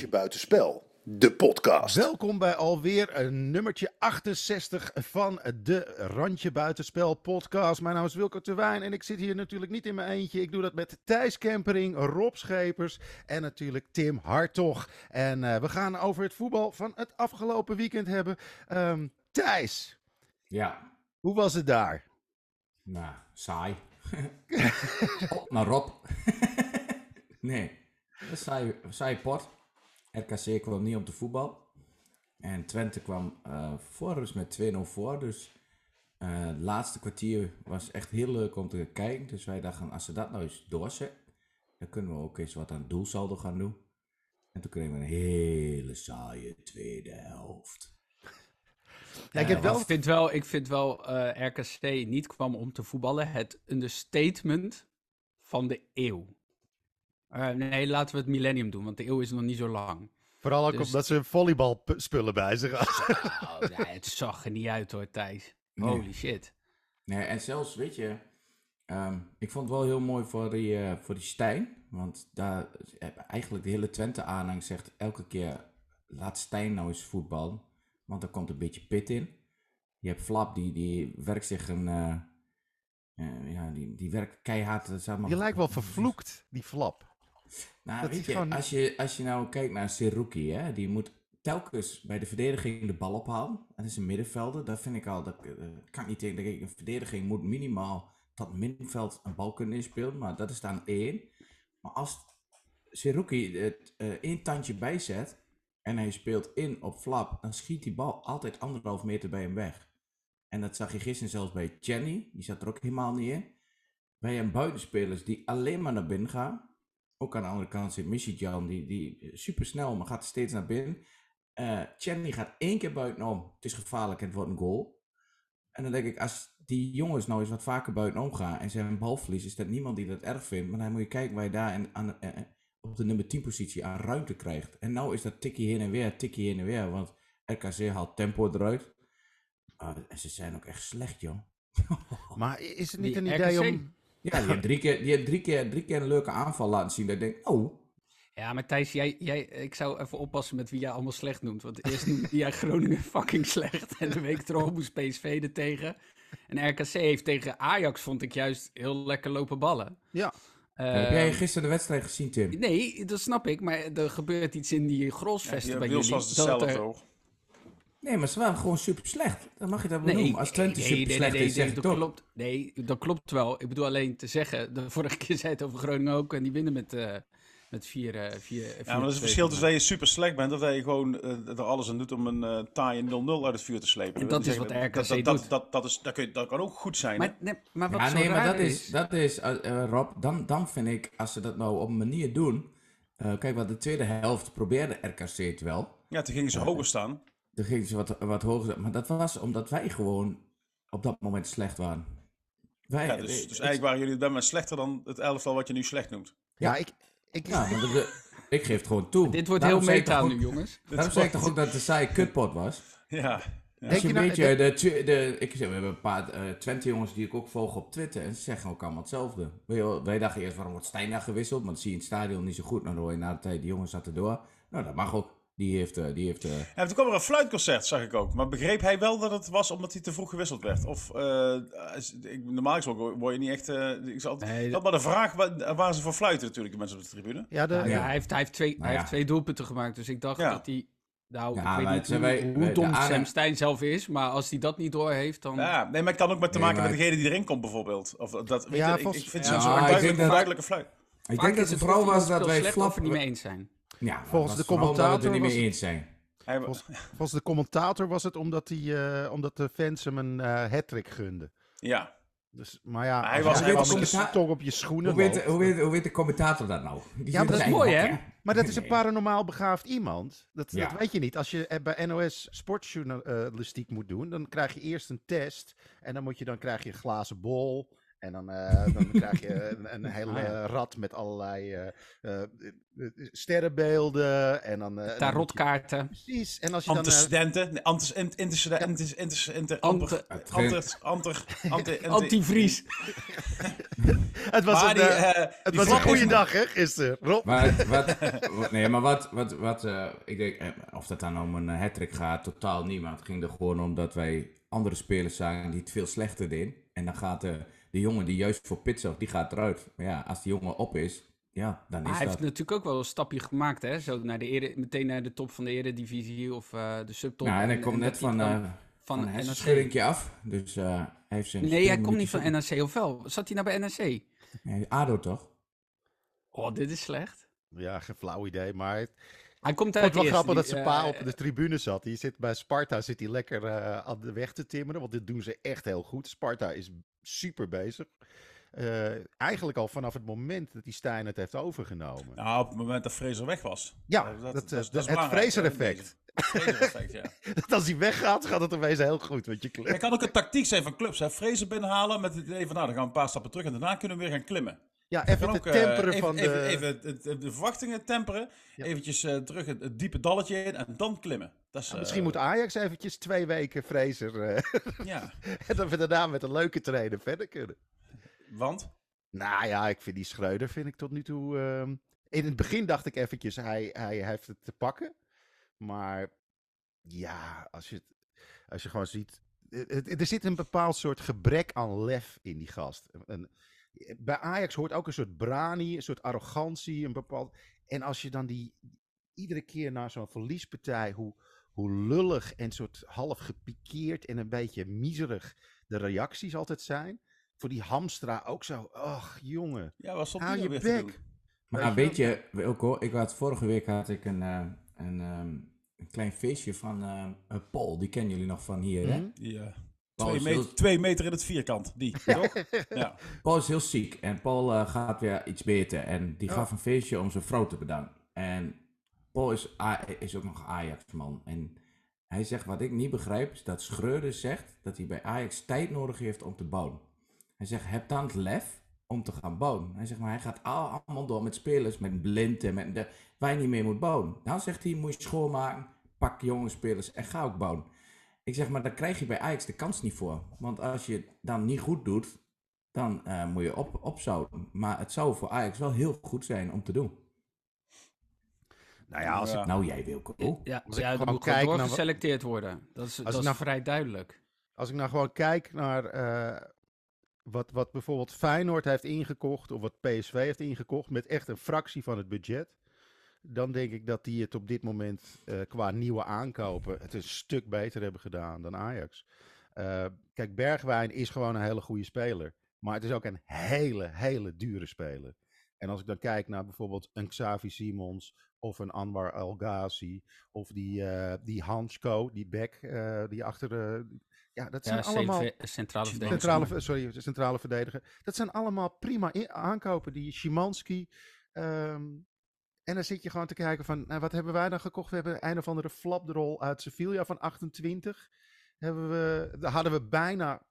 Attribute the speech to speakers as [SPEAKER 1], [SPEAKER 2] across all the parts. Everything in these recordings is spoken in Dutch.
[SPEAKER 1] Randje Buitenspel, de podcast.
[SPEAKER 2] Welkom bij alweer een nummertje 68 van de Randje Buitenspel podcast. Mijn naam is Wilco Terwijn en ik zit hier natuurlijk niet in mijn eentje. Ik doe dat met Thijs Kempering, Rob Schepers en natuurlijk Tim Hartog. En uh, we gaan over het voetbal van het afgelopen weekend hebben. Um, Thijs,
[SPEAKER 3] ja.
[SPEAKER 2] hoe was het daar?
[SPEAKER 3] Nou, saai. Op naar Rob. nee, saai, saai pot. RKC kwam niet op de voetbal. En Twente kwam uh, voor rust met 2-0 voor. Dus uh, het laatste kwartier was echt heel leuk om te kijken. Dus wij dachten, als ze dat nou eens doorzetten, dan kunnen we ook eens wat aan doelsaldo gaan doen. En toen kregen we een hele saaie tweede helft.
[SPEAKER 4] Ja, ik, heb wel... ik vind wel, ik vind wel uh, RKC niet kwam om te voetballen. Het understatement van de eeuw. Uh, nee, laten we het millennium doen, want de eeuw is nog niet zo lang.
[SPEAKER 2] Vooral ook dus... omdat ze volleybalspullen bij zich
[SPEAKER 4] hadden. ja, het zag er niet uit hoor, Thijs. Holy nee. shit.
[SPEAKER 3] Nee, en zelfs, weet je, um, ik vond het wel heel mooi voor die, uh, voor die Stijn. Want daar, eigenlijk de hele Twente-aanhang zegt elke keer, laat Stijn nou eens voetballen. Want er komt een beetje pit in. Je hebt Flap, die, die werkt zich een... Uh, uh, ja, die, die werkt keihard. Zeg maar,
[SPEAKER 2] je lijkt wel vervloekt, die Flap.
[SPEAKER 3] Nou, weet je, gewoon... als je, als je nou kijkt naar Seruki, hè, die moet telkens bij de verdediging de bal ophalen. Dat is een middenvelder. Dat vind ik al, dat uh, kan ik niet tegen. Een verdediging moet minimaal tot middenveld een bal kunnen inspelen, maar dat is dan één. Maar als Seruki het uh, één tandje bijzet en hij speelt in op flap, dan schiet die bal altijd anderhalf meter bij hem weg. En dat zag je gisteren zelfs bij Jenny, die zat er ook helemaal niet in. Bij een buitenspelers die alleen maar naar binnen gaan. Ook aan de andere kant zit Missy Jan, die, die super snel, maar gaat steeds naar binnen. Uh, Chenny gaat één keer buitenom. Het is gevaarlijk en het wordt een goal. En dan denk ik, als die jongens nou eens wat vaker buitenom gaan en ze hebben een balverlies, is dat niemand die dat erg vindt. Maar dan moet je kijken waar je daar in, aan, uh, op de nummer 10 positie aan ruimte krijgt. En nou is dat tikje heen en weer, tikje heen en weer. Want RKC haalt tempo eruit. Uh, en ze zijn ook echt slecht, joh.
[SPEAKER 2] maar is het niet die een idee RKC? om...
[SPEAKER 3] Ja, die heeft drie keer, die heeft drie keer, drie keer een leuke aanval laten zien. Dat ik denk, oh.
[SPEAKER 4] Ja, maar Thijs, jij, jij, ik zou even oppassen met wie jij allemaal slecht noemt. Want eerst noemde jij Groningen fucking slecht. En de week erop moest PSV er tegen. En RKC heeft tegen Ajax, vond ik juist, heel lekker lopen ballen.
[SPEAKER 2] Ja.
[SPEAKER 3] Uh, heb jij gisteren de wedstrijd gezien, Tim?
[SPEAKER 4] Nee, dat snap ik. Maar er gebeurt iets in die grosvesten ja,
[SPEAKER 5] bij
[SPEAKER 4] jullie.
[SPEAKER 5] was hetzelfde, toch?
[SPEAKER 3] Nee, maar ze waren gewoon super slecht. Dan mag je dat wel nee, noemen. Als Twente nee, super nee, slecht
[SPEAKER 4] nee,
[SPEAKER 3] is, zeg
[SPEAKER 4] dat
[SPEAKER 3] toch?
[SPEAKER 4] klopt. Nee, dat klopt wel. Ik bedoel alleen te zeggen, de vorige keer zei het over Groningen ook en die winnen met, uh, met 4 uh, vier,
[SPEAKER 5] Ja, maar dat is het verschil tussen dat je super slecht bent of dat je gewoon uh, er alles aan doet om een uh, taaie 0-0 uit het vuur te slepen.
[SPEAKER 4] En dat, dat is wat RKC
[SPEAKER 5] dat,
[SPEAKER 4] doet.
[SPEAKER 5] Dat, dat, dat, is, dat, kun je, dat kan ook goed zijn.
[SPEAKER 4] Maar, nee, maar wat
[SPEAKER 3] ja,
[SPEAKER 4] zo
[SPEAKER 3] nee, maar dat is, dat is Rob, dan, dan vind ik, als ze dat nou op een manier doen... kijk, wat de tweede helft probeerde RKC het wel.
[SPEAKER 5] Ja, toen gingen ze hoger staan.
[SPEAKER 3] Toen gingen ze wat, wat hoger. Maar dat was omdat wij gewoon op dat moment slecht waren. Wij,
[SPEAKER 5] ja, dus, dus eigenlijk waren jullie dan maar slechter dan het elftal wat je nu slecht noemt.
[SPEAKER 2] Ja, ik... ik...
[SPEAKER 3] Ja, de, ik geef het gewoon toe.
[SPEAKER 4] Dit wordt heel meta nu, jongens.
[SPEAKER 3] Daarom zei ik toch ook dat het een saaie kutpot was?
[SPEAKER 5] Ja.
[SPEAKER 3] Ja. Als je een nou, beetje, de, de, de, ik zeg, we hebben een paar uh, Twente jongens die ik ook volg op Twitter en ze zeggen ook allemaal hetzelfde. Wij, wij dachten eerst waarom wordt Stijn daar gewisseld, want dat zie je in het stadion niet zo goed. Nou, dan hoor je na de tijd, die jongens zaten door. Nou, dat mag ook. Die heeft... Uh, die heeft uh...
[SPEAKER 5] Ja, toen kwam er een fluitconcert, zag ik ook. Maar begreep hij wel dat het was omdat hij te vroeg gewisseld werd? Of, uh, ik, normaal gesproken word je niet echt... ik zal, nee, dat maar de vraag waar, waar ze voor fluiten natuurlijk, de mensen op de tribune.
[SPEAKER 4] Ja, de, nou, ja. Hij, heeft, hij, heeft twee, nou, hij ja. heeft twee doelpunten gemaakt, dus ik dacht ja. dat hij... Nou, ja, ik weet niet hoe, wij, hoe dom Sam Stein zelf is, maar als hij dat niet door heeft, dan...
[SPEAKER 5] Ja, nee, maar ik kan ook met te maken nee, maar... met degene die erin komt bijvoorbeeld. Of dat, weet ja, je, ik, ik vind ja, zo'n duidelijke, duidelijke fluit.
[SPEAKER 3] Ik denk dat het vooral was dat wij
[SPEAKER 4] flap... niet mee eens zijn.
[SPEAKER 3] Ja,
[SPEAKER 2] volgens de commentator
[SPEAKER 3] het niet mee eens zijn.
[SPEAKER 2] Volgens, volgens, de commentator was het omdat, die, uh, omdat de fans hem een uh, hat-trick gunden.
[SPEAKER 5] Ja.
[SPEAKER 2] Dus, maar ja,
[SPEAKER 5] hij was, hij was
[SPEAKER 2] commenta- toch op je schoenen.
[SPEAKER 3] Hoe weet, hoe, weet, hoe weet de commentator dat nou?
[SPEAKER 4] Die ja, maar dat is mooi, hè?
[SPEAKER 2] Maar dat is een paranormaal begaafd iemand. Dat, ja. dat weet je niet. Als je bij NOS sportjournalistiek moet doen, dan krijg je eerst een test. En dan, moet je, dan krijg je een glazen bol. En dan, uh, dan krijg je een, een hele ah, rad met allerlei uh, sterrenbeelden. En dan,
[SPEAKER 4] Tarotkaarten.
[SPEAKER 2] Precies. En
[SPEAKER 5] als je antecedenten. Dan,
[SPEAKER 4] Antivries.
[SPEAKER 2] Het was een, het was een goede dag, hè, gisteren. Rob.
[SPEAKER 3] Maar, wat, nee, maar wat, wat, wat ik denk, of dat dan om een hat gaat, totaal niet. Maar het ging er gewoon om dat wij andere spelers zagen die het veel slechter deden. En dan gaat de de jongen die juist voor pit zorgt, die gaat eruit. Maar ja, als die jongen op is, ja, dan is
[SPEAKER 4] hij
[SPEAKER 3] dat...
[SPEAKER 4] heeft natuurlijk ook wel een stapje gemaakt, hè? Zo naar de ere, meteen naar de top van de eredivisie of uh, de subtop.
[SPEAKER 3] Ja, en hij komt net van, uh, van, van een schurinkje af. Dus uh, hij heeft zijn...
[SPEAKER 4] Nee, hij komt niet van NAC, of wel? Zat hij nou bij NAC?
[SPEAKER 3] Ja, ADO toch?
[SPEAKER 4] Oh, dit is slecht.
[SPEAKER 2] Ja, geen flauw idee, maar...
[SPEAKER 4] Hij komt uit
[SPEAKER 2] Het was wel grappig dat zijn pa op de tribune zat. Die zit bij Sparta zit hij lekker uh, aan de weg te timmeren. Want dit doen ze echt heel goed. Sparta is super bezig. Uh, eigenlijk al vanaf het moment dat die Stijn het heeft overgenomen.
[SPEAKER 5] Nou, op het moment dat Fraser weg was.
[SPEAKER 2] Ja, dat, dat, dat, dat het Fraser-effect. Fraser-effect, ja. dat als hij weggaat, gaat het opeens heel goed. Want je
[SPEAKER 5] Het kan ook een tactiek zijn van clubs. Hè. Fraser binnenhalen met het idee van, nou, dan gaan we een paar stappen terug en daarna kunnen we weer gaan klimmen.
[SPEAKER 2] Ja, even het temperen van
[SPEAKER 5] de... Even, even, de verwachtingen temperen. Ja. Eventjes uh, terug het, diepe dalletje in en dan klimmen. Dat is,
[SPEAKER 2] misschien moet Ajax eventjes twee weken Fraser. Uh, ja. en dat we daarna met een leuke trainer verder kunnen.
[SPEAKER 5] Want?
[SPEAKER 2] Nou ja, ik vind die Schreuder vind ik tot nu toe... Ehm, in het begin dacht ik eventjes, hij, hij heeft het te pakken. Maar ja, als je, als je gewoon ziet... Er zit een bepaald soort gebrek aan lef in die gast. Een, bij Ajax hoort ook een soort brani, een soort arrogantie, een bepaald... En als je dan die iedere keer na zo'n verliespartij, hoe, hoe lullig en soort half gepikeerd en een beetje miserig de reacties altijd zijn. Voor die Hamstra ook zo, ach jongen,
[SPEAKER 5] ja, wat
[SPEAKER 2] hou je bek.
[SPEAKER 3] Maar weet je, Wilco, ik had, vorige week had ik een, uh, een, um, een klein feestje van uh, Paul, die kennen jullie nog van hier, hè?
[SPEAKER 5] Mhm. Ja. Twee meter, twee meter, in het vierkant, die, toch?
[SPEAKER 3] ja. Paul is heel ziek en Paul uh, gaat weer iets beter. En die gaf een feestje om zijn vrouw te bedanken. En Paul is, is ook nog Ajax-man. En hij zegt, wat ik niet begrijp, is dat Schreuder zegt dat hij bij Ajax tijd nodig heeft om te bouwen. Hij zegt, heb dan het lef om te gaan bouwen. Hij zegt, maar hij gaat allemaal door met spelers, met blind en met de, waar je niet meer moet bouwen. Dan zegt hij, moet je schoonmaken, pak jonge spelers en ga ook bouwen. Ik zeg maar, daar krijg je bij Ajax de kans niet voor. Want als je het dan niet goed doet, dan uh, moet je op, opzouten. Maar het zou voor Ajax wel heel goed zijn om te doen.
[SPEAKER 2] Nou ja, als ik...
[SPEAKER 3] Nou, jij wil
[SPEAKER 4] ook. Ja, als ja, ik moet kijk naar geselecteerd worden. Dat is, dat is nou, vrij duidelijk.
[SPEAKER 2] Als ik nou gewoon kijk naar uh, wat, wat bijvoorbeeld Feyenoord heeft ingekocht... of wat PSV heeft ingekocht met echt een fractie van het budget dan denk ik dat die het op dit moment uh, qua nieuwe aankopen het een stuk beter hebben gedaan dan Ajax. Uh, kijk, Bergwijn is gewoon een hele goede speler. Maar het is ook een hele, hele dure speler. En als ik dan kijk naar bijvoorbeeld een Xavi Simons of een Anwar El Ghazi of die, uh, die Hansko, die back, die achter... ja, dat zijn ja, allemaal...
[SPEAKER 4] Centrale verdediger.
[SPEAKER 2] Centrale, sorry, centrale verdediger. Dat zijn allemaal prima aankopen. Die Szymanski, um, en dan zit je gewoon te kijken van, nou, wat hebben wij dan gekocht? We hebben een of andere flapdrol uit Sevilla van 28. Hebben we, daar hadden we bijna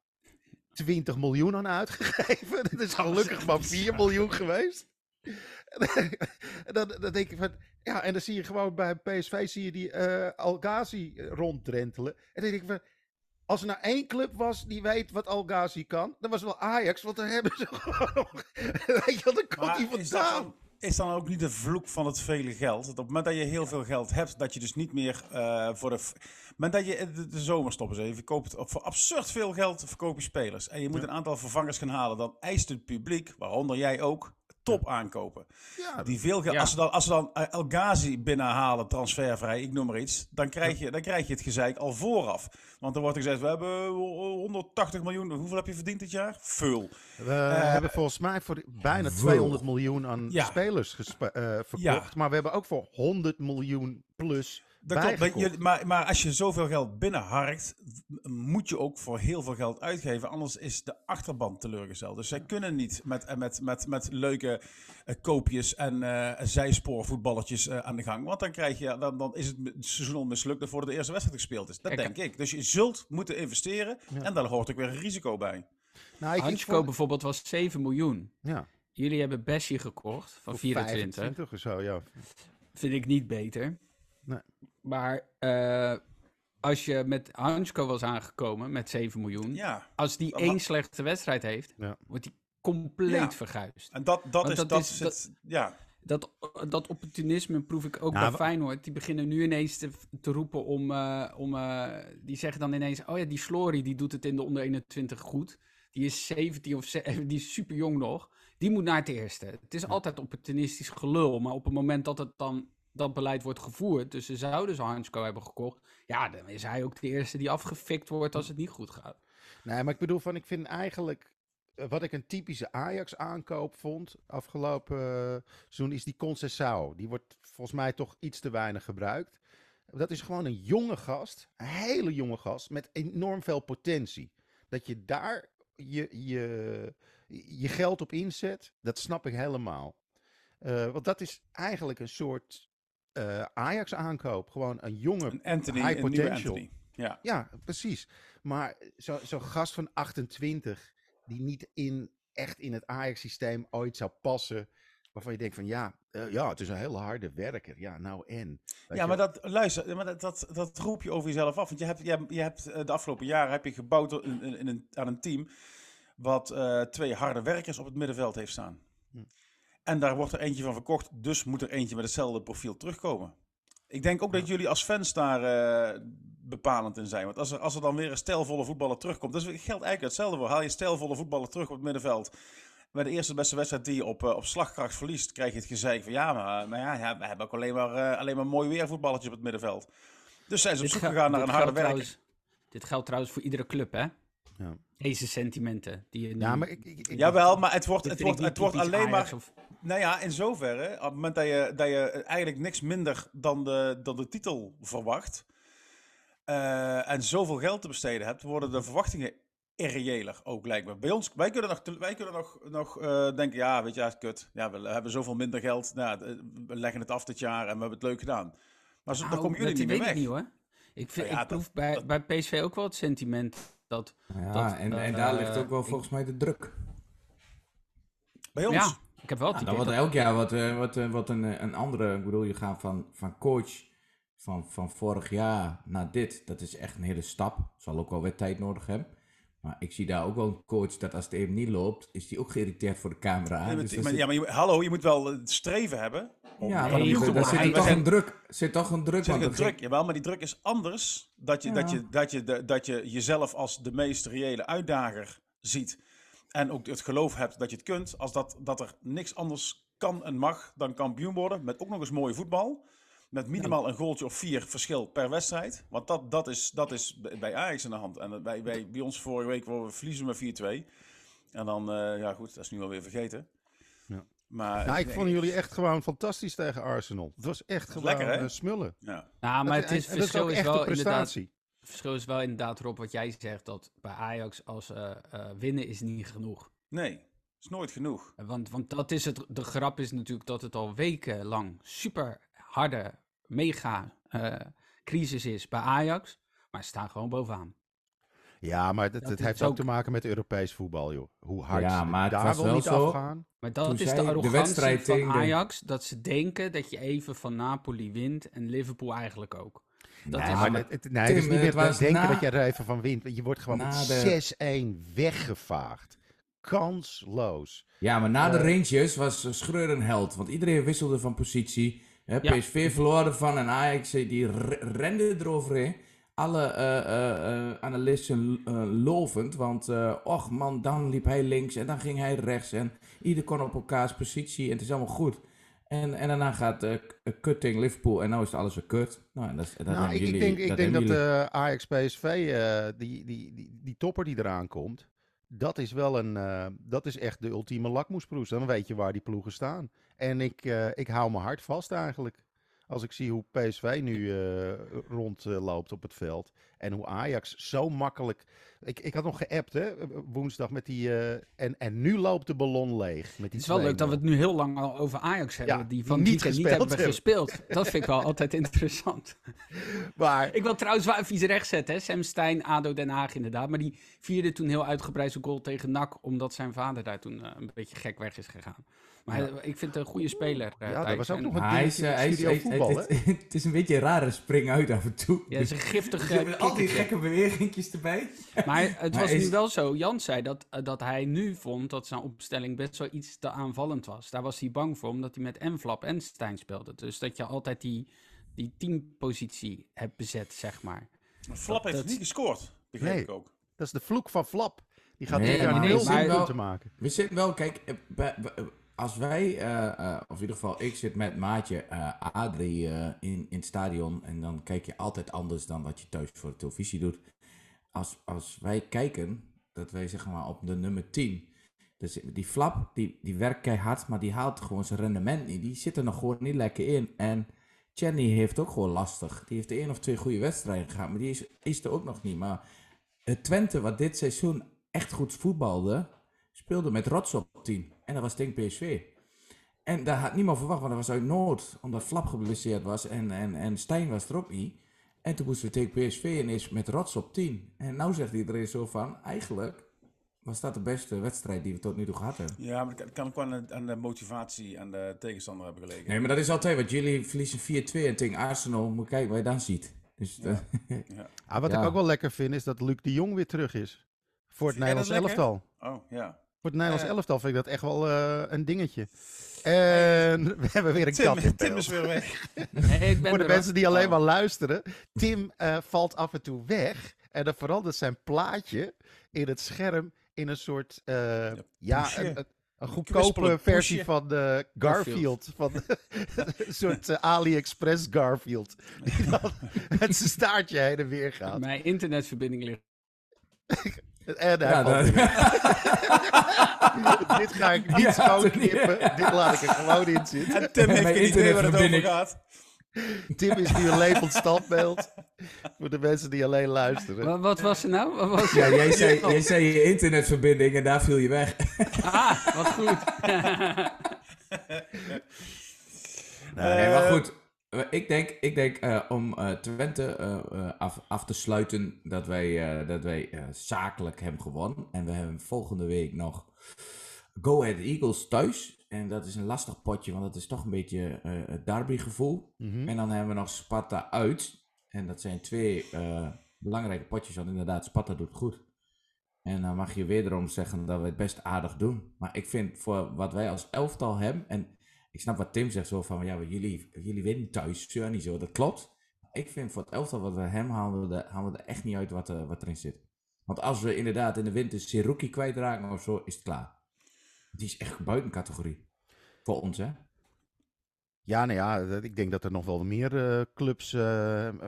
[SPEAKER 2] 20 miljoen aan uitgegeven. Dat is gelukkig maar 4 miljoen geweest. En dan, dan, denk ik van, ja, en dan zie je gewoon bij PSV zie je die uh, Algazi ronddrentelen. En dan denk ik van, als er nou één club was die weet wat Algazi kan, dan was het wel Ajax, want dan hebben ze gewoon, weet je dan komt hij vandaan
[SPEAKER 5] is dan ook niet de vloek van het vele geld? Dat op het moment dat je heel veel geld hebt, dat je dus niet meer uh, voor de. Op het moment dat je de, de zomer stoppen eens even, je koopt voor absurd veel geld verkoop je spelers. En je moet een aantal vervangers gaan halen. Dan eist het publiek, waaronder jij ook, top aankopen. Ja, die veel geld. Als, ze dan, als ze dan El Ghazi binnenhalen, transfervrij, ik noem maar iets, dan krijg, je, dan krijg je het gezeik al vooraf. Want dan wordt er gezegd, we hebben 180 miljoen. Hoeveel heb je verdiend dit jaar? Veel.
[SPEAKER 2] We uh, hebben volgens mij voor bijna 200 miljoen aan ja. spelers uh, verkocht. Maar we hebben ook voor 100 miljoen plus dat klopt,
[SPEAKER 5] maar, maar als je zoveel geld binnenharkt, moet je ook voor heel veel geld uitgeven. Anders is de achterban teleurgesteld. Dus zij kunnen niet met, eh, met, met, met leuke uh, koopjes en uh, zijspoorvoetballetjes uh, aan de gang. Want dan, krijg je, dan, dan is het seizoen al mislukt voordat de eerste wedstrijd gespeeld is. Dat denk ik. Dus je zult moeten investeren en daar hoort ook weer een risico bij.
[SPEAKER 4] Nou, Hansko bijvoorbeeld was 7 miljoen. Ja. Jullie hebben Bessie gekocht van 24.
[SPEAKER 2] 25 of zo, ja.
[SPEAKER 4] Vind ik niet beter. Nee. Maar uh, als je met Hansko was aangekomen met 7 miljoen. Ja. Als die één slechte wedstrijd heeft, ja. wordt die compleet ja. verguisd.
[SPEAKER 5] En dat, dat, is, dat, dat is, het, ja.
[SPEAKER 4] Dat, dat opportunisme proef ik ook nou, bij Feyenoord. Die beginnen nu ineens te, te roepen om... Uh, om uh, die zeggen dan ineens... Oh ja, die Slory die doet het in de onder 21 goed. Die is 17 of die is super jong nog. Die moet naar het eerste. Het is altijd opportunistisch gelul. Maar op het moment dat het dan dat beleid wordt gevoerd, dus ze zouden zo Hansko hebben gekocht, ja, dan is hij ook de eerste die afgefikt wordt als het niet goed gaat.
[SPEAKER 2] Nee, maar ik bedoel van, ik vind eigenlijk, eh, wat ik een typische Ajax-aankoop vond afgelopen uh, seizoen, is die Concessao. Die wordt volgens mij toch iets te weinig gebruikt. Dat is gewoon een jonge gast, een hele jonge gast, met enorm veel potentie. Dat je daar je, je, je geld op inzet, dat snap ik helemaal. Uh, want dat is eigenlijk een soort uh, Ajax aankoop. Gewoon een jonge een Anthony, high potential. Anthony. Ja. ja, precies. Maar zo'n zo gast van 28 die niet in, echt in het Ajax-systeem ooit zou passen. Waarvan je denkt van ja, uh, ja, het is een hele harde werker. Ja, nou en.
[SPEAKER 5] Ja, maar dat, luister, maar dat, dat, dat roep je over jezelf af. Want je hebt, je, je hebt de afgelopen jaren heb je gebouwd in, in, in een, aan een team wat uh, twee harde werkers op het middenveld heeft staan. En daar wordt er eentje van verkocht, dus moet er eentje met hetzelfde profiel terugkomen. Ik denk ook dat jullie als fans daar uh, bepalend in zijn. Want als er, als er dan weer een stijlvolle voetballer terugkomt, dat geldt eigenlijk hetzelfde voor. Haal je stijlvolle voetballer terug op het middenveld. Bij de eerste beste wedstrijd die je op, uh, op slagkracht verliest, krijg je het gezeik van ja, maar, maar ja, we hebben ook alleen maar, uh, alleen maar mooi weervoetballetjes op het middenveld. Dus zijn ze op zoek gegaan naar een harde werker.
[SPEAKER 4] Dit geldt trouwens voor iedere club, hè? Ja. Deze sentimenten. Die je nu...
[SPEAKER 5] Ja, maar ik, ik, ik, Jawel, maar het wordt, het wordt, het wordt alleen maar... Nou ja, in zoverre, op het moment dat je, dat je eigenlijk niks minder dan de, dan de titel verwacht... Uh, en zoveel geld te besteden hebt, worden de verwachtingen irreëler ook lijkt Bij ons, wij kunnen nog, wij kunnen nog, nog uh, denken, ja, weet je, ja, kut. Ja, we hebben zoveel minder geld. Nou, we leggen het af dit jaar en we hebben het leuk gedaan. Maar zo, nou, dan komen jullie niet meer weg. Niet, hoor.
[SPEAKER 4] Ik, vind, nou ja, ik proef bij, dat, bij PSV ook wel het sentiment dat,
[SPEAKER 3] ja,
[SPEAKER 4] dat,
[SPEAKER 3] en, en daar ligt ook wel volgens mij de druk.
[SPEAKER 5] Bij ons? Ja,
[SPEAKER 4] ik heb wel het
[SPEAKER 3] ja, Dan wordt elk jaar wat, eh, wat, eh, wat een, een andere... Ik bedoel, je gaat van, van coach van, van vorig jaar naar dit. Dat is echt een hele stap. Zal ook wel weer tijd nodig hebben. Maar ik zie daar ook wel een coach dat als het even niet loopt, is die ook geïrriteerd voor de camera.
[SPEAKER 5] Ja, dus maar, ja, maar je, hallo, je moet wel streven hebben.
[SPEAKER 3] ja, maar nee, daar zit toch een druk. Zit toch een druk.
[SPEAKER 5] Zit een druk, jawel, maar die druk is anders. Dat je, dat, je, dat, je, dat je jezelf als de meest reële uitdager ziet. En ook het geloof hebt dat je het kunt. Als dat, dat er niks anders kan en mag dan kampioen worden. Met ook nog eens mooie voetbal. Met minimaal een goaltje of vier verschil per wedstrijd. Want dat, dat, is, dat is bij Ajax aan de hand. En bij, bij, bij ons vorige week we verliezen met 4-2. En dan, uh, ja goed, dat is nu alweer vergeten.
[SPEAKER 2] Ja. Maar, nou, ik vond jullie echt gewoon fantastisch tegen Arsenal. Het was echt gewoon Lekker, uh, smullen.
[SPEAKER 4] Ja. Nou, maar het, is, het verschil is, wel inderdaad... Het verschil is wel inderdaad, Rob, wat jij zegt, dat bij Ajax als uh, winnen is niet genoeg.
[SPEAKER 5] Nee, is nooit genoeg.
[SPEAKER 4] Want, want dat is het, de grap is natuurlijk dat het al wekenlang super harde, mega uh, crisis is bij Ajax. Maar ze staan gewoon bovenaan.
[SPEAKER 2] Ja, maar dat, het heeft ook te maken met Europees voetbal, joh. Hoe hard ja, maar daar wil niet zo, afgaan.
[SPEAKER 4] Maar dat is de arrogantie de van Ajax, dat ze denken dat je even van Napoli wint en Liverpool eigenlijk ook.
[SPEAKER 2] Dat nee, is, maar het, nee, het is niet meer denken dat je er even van wint. Je wordt gewoon met 6-1 weggevaagd. Kansloos.
[SPEAKER 3] Ja, maar na uh, de eh, Rangers was Schreur een held. Want iedereen wisselde van positie. Hè, PSV ja. verloren van en Ajax die rende eroverheen. Alle uh, uh, analisten lovend, want och man, dan liep hij links en dan ging hij rechts en ieder kon op elkaars positie en het is allemaal goed. En, en daarna gaat uh, Cutting Liverpool en nu is alles weer kut.
[SPEAKER 2] Nou, dat, dat nou, ik, jullie, ik denk, ik denk dat uh, Ajax PSV, die, die, die, die topper die eraan komt, dat is wel een, dat is echt de ultieme lakmoesproes. Dan weet je waar die ploegen staan. En ik, ik hou mijn hart vast eigenlijk. Als ik zie hoe PSV nu rondloopt op het veld. En hoe Ajax zo makkelijk ik, ik had nog geappt, hè, woensdag met die. Uh, en, en nu loopt de ballon leeg. Met die
[SPEAKER 4] het is wel leuk dat we het nu heel lang al over Ajax hebben. Ja, die van niet, niet hebben gespeeld. Dat vind ik wel altijd interessant. Maar, ik wil trouwens wel even iets recht zetten. Hè. Sam Stein, Ado Den Haag inderdaad. Maar die vierde toen heel uitgebreid zijn goal tegen NAC. Omdat zijn vader daar toen uh, een beetje gek weg is gegaan. Maar ik vind het een goede speler.
[SPEAKER 2] Uh, ja, dat was ook nog een hij is, hij voetbal,
[SPEAKER 3] het, het, het, is een beetje een rare spring uit af en toe.
[SPEAKER 4] Ja, het is een giftige...
[SPEAKER 3] Met al die gekke beweringjes erbij.
[SPEAKER 4] Maar het was nu wel zo. Jan zei dat, eh, dat hij nu vond dat zijn opstelling best wel iets te aanvallend was. Daar was hij bang voor, omdat hij met Envlap en Stijn speelde. Dus dat je altijd die, die teampositie hebt bezet, zeg maar.
[SPEAKER 5] Flap heeft niet gescoord, begreep nee, ik ook.
[SPEAKER 2] Dat is de vloek van Flap. Die gaat nee, daar heel veel te maken.
[SPEAKER 3] We zitten wel, kijk, eh, als wij, uh, of in ieder geval ik zit met maatje Adrie in, in het stadion en dan kijk je altijd anders dan wat je thuis voor de televisie doet als, als wij kijken, dat wij zeg maar op de nummer 10. Dus die flap, die, die werkt keihard, maar die haalt gewoon zijn rendement niet. Die zit er nog gewoon niet lekker in. En Chenny heeft ook gewoon lastig. Die heeft één of twee goede wedstrijden gehad, maar die is, is er ook nog niet. Maar het Twente, wat dit seizoen echt goed voetbalde, speelde met Rots op 10. En dat was denk PSV. En daar had niemand verwacht, want dat was uit Noord, omdat Flap geblesseerd was en, en, en Stijn was er ook niet. En toen moesten we tegen PSV en is met rots op 10. En nou zegt iedereen zo van, eigenlijk was dat de beste wedstrijd die we tot nu toe gehad hebben.
[SPEAKER 5] Ja, maar het kan ook wel aan de motivatie aan de tegenstander hebben gelegen.
[SPEAKER 3] Nee, maar dat is altijd wat. Jullie verliezen 4-2 en tegen Arsenal. Moet kijken wat je dan ziet. Dus, ja.
[SPEAKER 2] ja. Ah, wat ik ook wel lekker vind, is dat Luc de Jong weer terug is. Voor het Nederlands elftal.
[SPEAKER 5] Oh, ja.
[SPEAKER 2] Voor het Nederlands uh, elftal vind ik dat echt wel uh, een dingetje. En we hebben weer een
[SPEAKER 5] Tim,
[SPEAKER 2] kat in
[SPEAKER 5] Tim is weer weg.
[SPEAKER 2] nee, Voor de mensen die alleen oh. maar luisteren. Tim uh, valt af en toe weg. En dan verandert zijn plaatje in het scherm in een soort... Uh, ja, een, een goedkope versie van de Garfield. Van een soort uh, AliExpress Garfield. Die dan met zijn staartje heen en weer gaat.
[SPEAKER 4] Mijn internetverbinding ligt.
[SPEAKER 2] En ja, dat... Dit ga ik niet schoon knippen. Dit laat ik er gewoon in zitten.
[SPEAKER 5] En Tim heeft geen idee waar het over gaat.
[SPEAKER 2] Tim is nu een levend standbeeld. Voor de mensen die alleen luisteren.
[SPEAKER 4] Wat, wat was er nou? Wat was
[SPEAKER 3] ja, jij zei, jij zei je internetverbinding en daar viel je weg.
[SPEAKER 4] ah, wat goed.
[SPEAKER 3] nee, maar goed. Eh, ik denk, ik denk uh, om uh, Twente af, af, te sluiten dat wij, dat wij zakelijk hebben gewonnen. En we hebben volgende week nog Go Ahead Eagles thuis. En dat is een lastig potje, want dat is toch een beetje het derby gevoel. Mhm. En dan hebben we nog Sparta uit. En dat zijn twee belangrijke potjes, want inderdaad, Sparta doet goed. En dan mag je wederom zeggen dat we het best aardig doen. Maar ik vind voor wat wij als elftal hebben, en ik snap wat Tim zegt zo van, ja, jullie, jullie winnen thuis, niet zo. Dat klopt. Ik vind voor het elftal wat we hem halen, we halen we er echt niet uit wat, uh, wat erin zit. Want als we inderdaad in de winter Seruki kwijtraken of zo, is het klaar. Die is echt buiten categorie. Voor ons, hè?
[SPEAKER 2] Ja, nou ja, ik denk dat er nog wel meer uh, clubs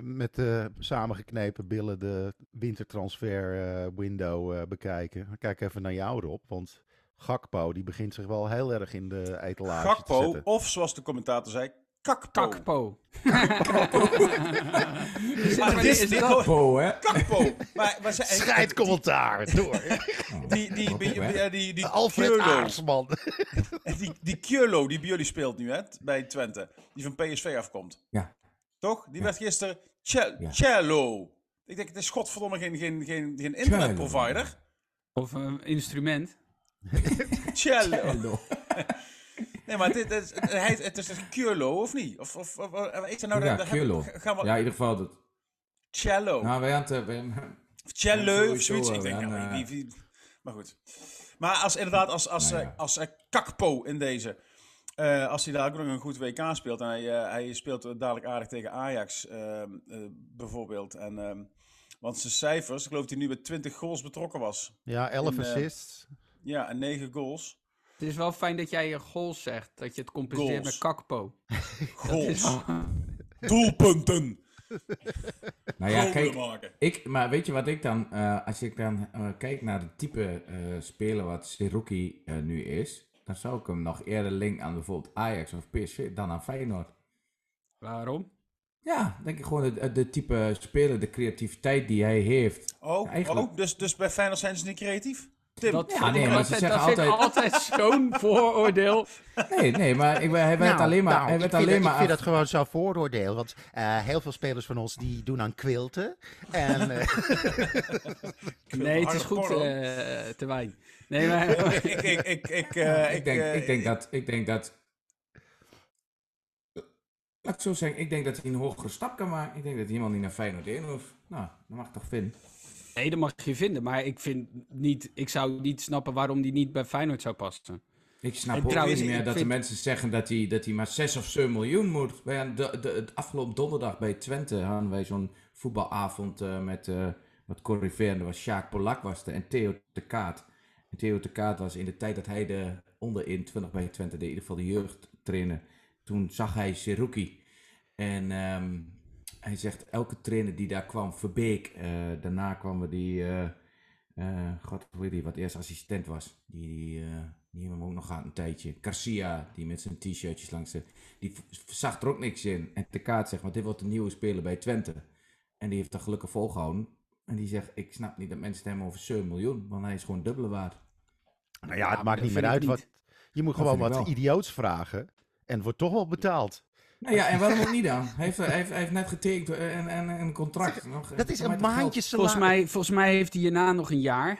[SPEAKER 2] met uh, samengeknepen billen de wintertransfer window bekijken. Kijk even naar jou, Rob, want Gakpo, die begint zich wel heel erg in de etalage Gakpo, te zetten.
[SPEAKER 5] of zoals de commentator zei, Kakpo.
[SPEAKER 4] Kakpo.
[SPEAKER 5] maar is dit Kakpo, hè? Kakpo. Maar, maar ze,
[SPEAKER 2] Scheid commentaar, door.
[SPEAKER 5] Die, die, die, die, die
[SPEAKER 2] Alfred Aarsman.
[SPEAKER 5] die, die Kjolo, die bij jullie speelt nu, hè, bij Twente. Die van PSV afkomt.
[SPEAKER 3] Ja.
[SPEAKER 5] Toch? Die werd gisteren Cello. Ik denk, het is godverdomme geen, geen, geen, geen internetprovider.
[SPEAKER 4] Of een instrument.
[SPEAKER 5] Cello. nee, maar dit, dit, hij, het is een Curlo, of niet? Of, of, of is er nou...
[SPEAKER 3] Ja, Curlo. Gaan we... Ja, in ieder geval dat...
[SPEAKER 5] Cello.
[SPEAKER 3] Nou, wij aan het...
[SPEAKER 5] Cello, of zoiets. Ik denk, nou, wie, wie, maar goed. Maar als inderdaad, als, als, nou, ja. als, als Kakpo in deze... Uh, als hij daar ook nog een goed WK speelt en hij, uh, hij speelt dadelijk aardig tegen Ajax uh, bijvoorbeeld. En, ehm, want zijn cijfers, ik geloof dat hij nu met 20 goals betrokken was.
[SPEAKER 2] Ja, 11 assists.
[SPEAKER 5] Ja, en 9 goals.
[SPEAKER 4] Het is wel fijn dat jij je goals zegt. Dat je het compenseert met kakpo.
[SPEAKER 5] goals. Doelpunten.
[SPEAKER 3] nou ja, kijk, ik, maar weet je wat ik dan, uh, als ik dan uh, kijk naar het type uh, speler wat Seruki nu is, dan zou ik hem nog eerder linken aan bijvoorbeeld Ajax of PSV dan aan Feyenoord.
[SPEAKER 4] Waarom?
[SPEAKER 3] Ja, denk ik gewoon de, de type speler, de creativiteit die hij heeft.
[SPEAKER 5] Oh, Eigenlijk... oh dus, dus bij Feyenoord zijn ze niet creatief?
[SPEAKER 4] Tim. Dat, ja, nee, maar ze zeggen dat altijd... altijd zo'n vooroordeel.
[SPEAKER 3] Nee, nee, maar ik, hij werd nou, alleen maar... Nou, hij werd
[SPEAKER 2] ik,
[SPEAKER 3] alleen
[SPEAKER 2] vind,
[SPEAKER 3] maar
[SPEAKER 2] ik vind dat gewoon zo'n vooroordeel. Want uh, heel veel spelers van ons die doen aan quilten. En, uh...
[SPEAKER 4] nee, het is goed, uh, te wijn. Nee, maar... ik,
[SPEAKER 3] ik, ik, ik, uh, ik, denk, ik denk dat... Ik denk dat Laat ik zo zeggen, ik denk dat hij een hogere stap kan maken. Ik denk dat hij helemaal niet naar Feyenoord in hoeft. Nou, dat mag ik toch vinden.
[SPEAKER 4] Nee, dat mag je vinden. Maar ik, vind niet, ik zou niet snappen waarom die niet bij Feyenoord zou passen.
[SPEAKER 3] Ik snap ook niet meer dat de mensen zeggen dat hij, dat hij maar 6 of 7 miljoen moet. Wij de, de, het afgelopen donderdag bij Twente hadden wij zo'n voetbalavond uh, met uh, wat corriverende was. Sjaak Polak was er en Theo de Kaat. En Theo de Kaat was in de tijd dat hij de onder 21 bij Twente deed, in ieder geval de jeugd trainen. Toen zag hij Seruki. En um, hij zegt, elke trainer die daar kwam, Verbeek, uh, daarna kwamen die, uh, uh, god, hoe heet die, wat eerst assistent was, die, uh, die hebben we ook nog gehad een tijdje. Garcia, die met zijn t-shirtjes langs de, die zag er ook niks in. En de kaart zegt, maar dit wordt een nieuwe speler bij Twente. En die heeft dat gelukkig volgehouden. En die zegt, ik snap niet dat mensen het hebben over 7 miljoen, want hij is gewoon dubbele waard.
[SPEAKER 2] Nou ja, het maakt niet meer uit wat... Je moet gewoon wat idioots vragen en wordt toch wel betaald.
[SPEAKER 3] Nou ja, en waarom ook niet dan? Hij heeft, hij heeft, hij heeft net getekend en, en, een contract.
[SPEAKER 2] Dat is een maandje
[SPEAKER 4] salaris. Volgens mij, volgens mij heeft hij hierna nog een jaar.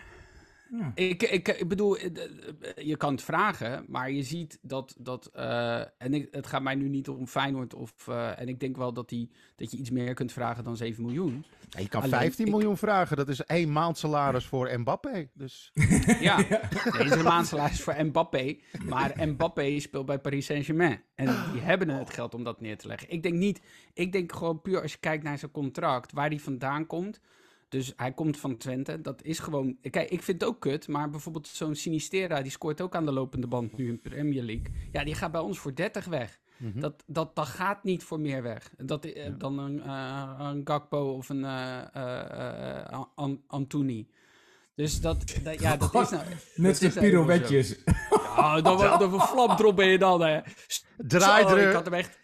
[SPEAKER 4] Ja. Ik, ik, ik bedoel, eh, eh, je kan het vragen, maar je ziet dat. dat uh, en ik, het gaat mij nu niet om Feyenoord. Of, uh, en ik denk wel dat, die, dat je iets meer kunt vragen dan 7 miljoen.
[SPEAKER 2] Ja, je kan Alleen, 15 ik, miljoen vragen. Dat is één maand salaris voor Mbappé. Dus.
[SPEAKER 4] ja, nee, is een maand salaris voor Mbappé. Maar Mbappé speelt bij Paris Saint-Germain. En die hebben het geld om dat neer te leggen. Ik denk niet. Ik denk gewoon puur als je kijkt naar zijn contract, waar die vandaan komt. Dus hij komt van Twente. Dat is gewoon. Kijk, ik vind het ook kut. Maar bijvoorbeeld zo'n Sinistera. Die scoort ook aan de lopende band nu in Premier League. Ja, die gaat bij ons voor 30 weg. Mm -hmm. dat, dat, dat gaat niet voor meer weg. Dat, ja. Dan een, uh, een Gakpo of een uh. Dus dat, dat ja, dat is nou...
[SPEAKER 3] Met de pirouetjes.
[SPEAKER 4] Ja, dan, dan, dan flapdrop ben je dan, hè.
[SPEAKER 2] Draaidruk. Ik had hem echt...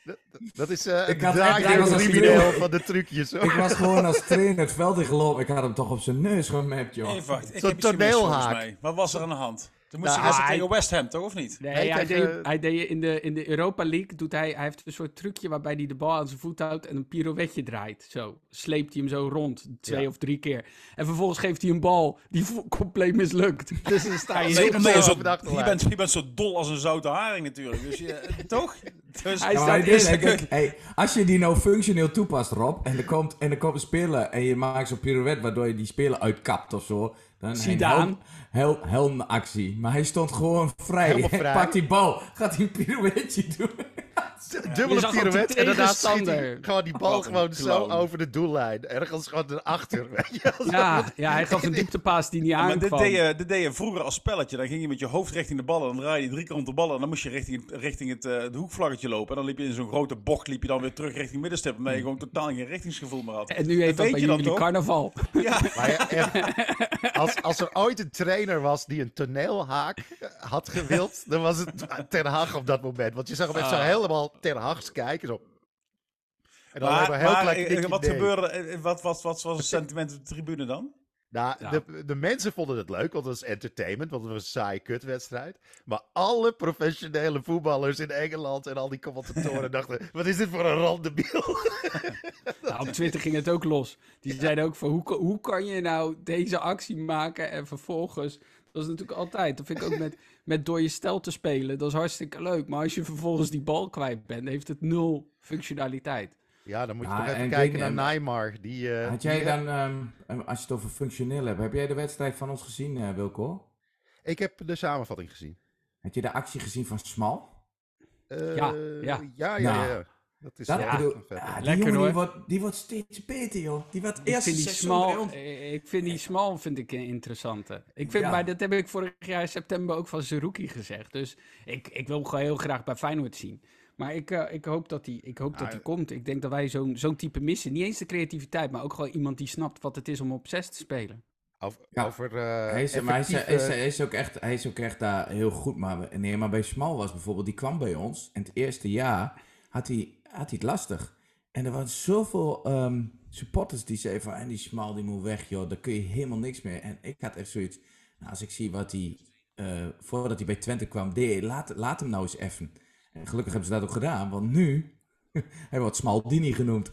[SPEAKER 2] Dat is uh, ik had draaidruk van de trucjes. Hoor.
[SPEAKER 3] Ik was gewoon als trainer het veld in gelopen. Ik had hem toch op zijn neus gemapt, joh.
[SPEAKER 5] Hey, wacht, Zo'n toneelhaak. Wat was er aan de hand? Toen moest nou, hij tegen West Ham, toch? Of niet?
[SPEAKER 4] Nee, hij, hij, deed, hij deed in de, in de Europa League, doet hij, hij heeft een soort trucje waarbij hij de bal aan zijn voet houdt en een pirouetje draait. Zo, sleept hij hem zo rond, twee ja. of drie keer. En vervolgens geeft hij een bal die compleet mislukt. Dus dan sta je
[SPEAKER 5] heel nee, zo, je, bent, je bent zo dol als een zoute haring natuurlijk, dus je, toch? Dus,
[SPEAKER 3] hij staat is, hey, als je die nou functioneel toepast, Rob, en er komt, en er komt een speler en je maakt zo'n pirouette waardoor je die speler uitkapt of zo, dan
[SPEAKER 4] Zidane.
[SPEAKER 3] Hel, helmactie. Maar hij stond gewoon vrij. vrij. Hij pakt die bal, gaat hij een pirouetje doen.
[SPEAKER 2] Dubbele pirouette en daarna schiet hij gewoon die bal gewoon zo over de doellijn. Ergens gewoon erachter, weet je
[SPEAKER 4] Ja, ja hij gaf een dieptepaas die niet ja, aankwam.
[SPEAKER 5] Maar dit deed, je, dit deed je vroeger als spelletje. Dan ging je met je hoofd richting de ballen. Dan draai je drie keer om de ballen. En dan moest je richting, richting het, uh, het hoekvlaggetje lopen. En dan liep je in zo'n grote bocht liep je dan weer terug richting middenstip. Waarmee je gewoon totaal geen richtingsgevoel meer had.
[SPEAKER 4] En nu heeft dat bij jullie carnaval.
[SPEAKER 5] Ja.
[SPEAKER 2] Maar ja, als, als er ooit een trainer was die een toneelhaak had gewild, dan was het Ten Hag op dat moment. Want je zag hem echt zo helemaal Ten Hags kijken. Zo.
[SPEAKER 5] En dan maar, heel maar, klein wat gebeurde, wat, wat, wat was het sentiment op de tribune dan?
[SPEAKER 2] Nou, ja. de, de mensen vonden het leuk, want het was entertainment, want het was een saaie kutwedstrijd. Maar alle professionele voetballers in Engeland en al die commentatoren dachten, wat is dit voor een randebiel?
[SPEAKER 4] Nou, op Twitter ging het ook los. Die zeiden ook van, hoe, hoe kan je nou deze actie maken en vervolgens... Dat is natuurlijk altijd, dat vind ik ook met, met door je stel te spelen, dat is hartstikke leuk. Maar als je vervolgens die bal kwijt bent, heeft het nul functionaliteit.
[SPEAKER 2] Ja, dan moet je ja, toch even kijken naar Neymar. Die, uh,
[SPEAKER 3] had jij dan, um, als je het over functioneel hebt, heb jij de wedstrijd van ons gezien, uh, Wilco?
[SPEAKER 2] Ik heb de samenvatting gezien.
[SPEAKER 3] Heb je de actie gezien van Smal?
[SPEAKER 2] Uh, ja, ja. Ja, ja, nou, ja. Dat is dat,
[SPEAKER 3] ja, bedoel, ja, lekker hoor. Die wordt, die wordt steeds beter, joh. Die wordt eerst vind die
[SPEAKER 4] smal, Ik vind die smal vind ik een interessante. Ik vind, ja. maar dat heb ik vorig jaar in september ook van Zerouki gezegd. Dus ik, ik wil gewoon heel graag bij Feyenoord zien. Maar ik, uh, ik hoop dat hij ik hoop dat hij komt. Ik denk dat wij zo'n zo'n type missen. Niet eens de creativiteit, maar ook gewoon iemand die snapt wat het is om op 6 te spelen.
[SPEAKER 2] Over, ja. over uh,
[SPEAKER 3] hij, is, maar hij, is, hij, is, hij, is, ook echt, hij is ook echt daar heel goed. Maar, nee, maar bij Smal was bijvoorbeeld, die kwam bij ons. En het eerste jaar had hij, had hij het lastig. En er waren zoveel ehm, supporters die zeiden van, en die smal die moet weg, joh, daar kun je helemaal niks meer. En ik had echt zoiets, nou, als ik zie wat hij, uh, voordat hij bij Twente kwam, deed, laat, laat hem nou eens even. En gelukkig hebben ze dat ook gedaan, want nu, hij wordt Smaldini genoemd.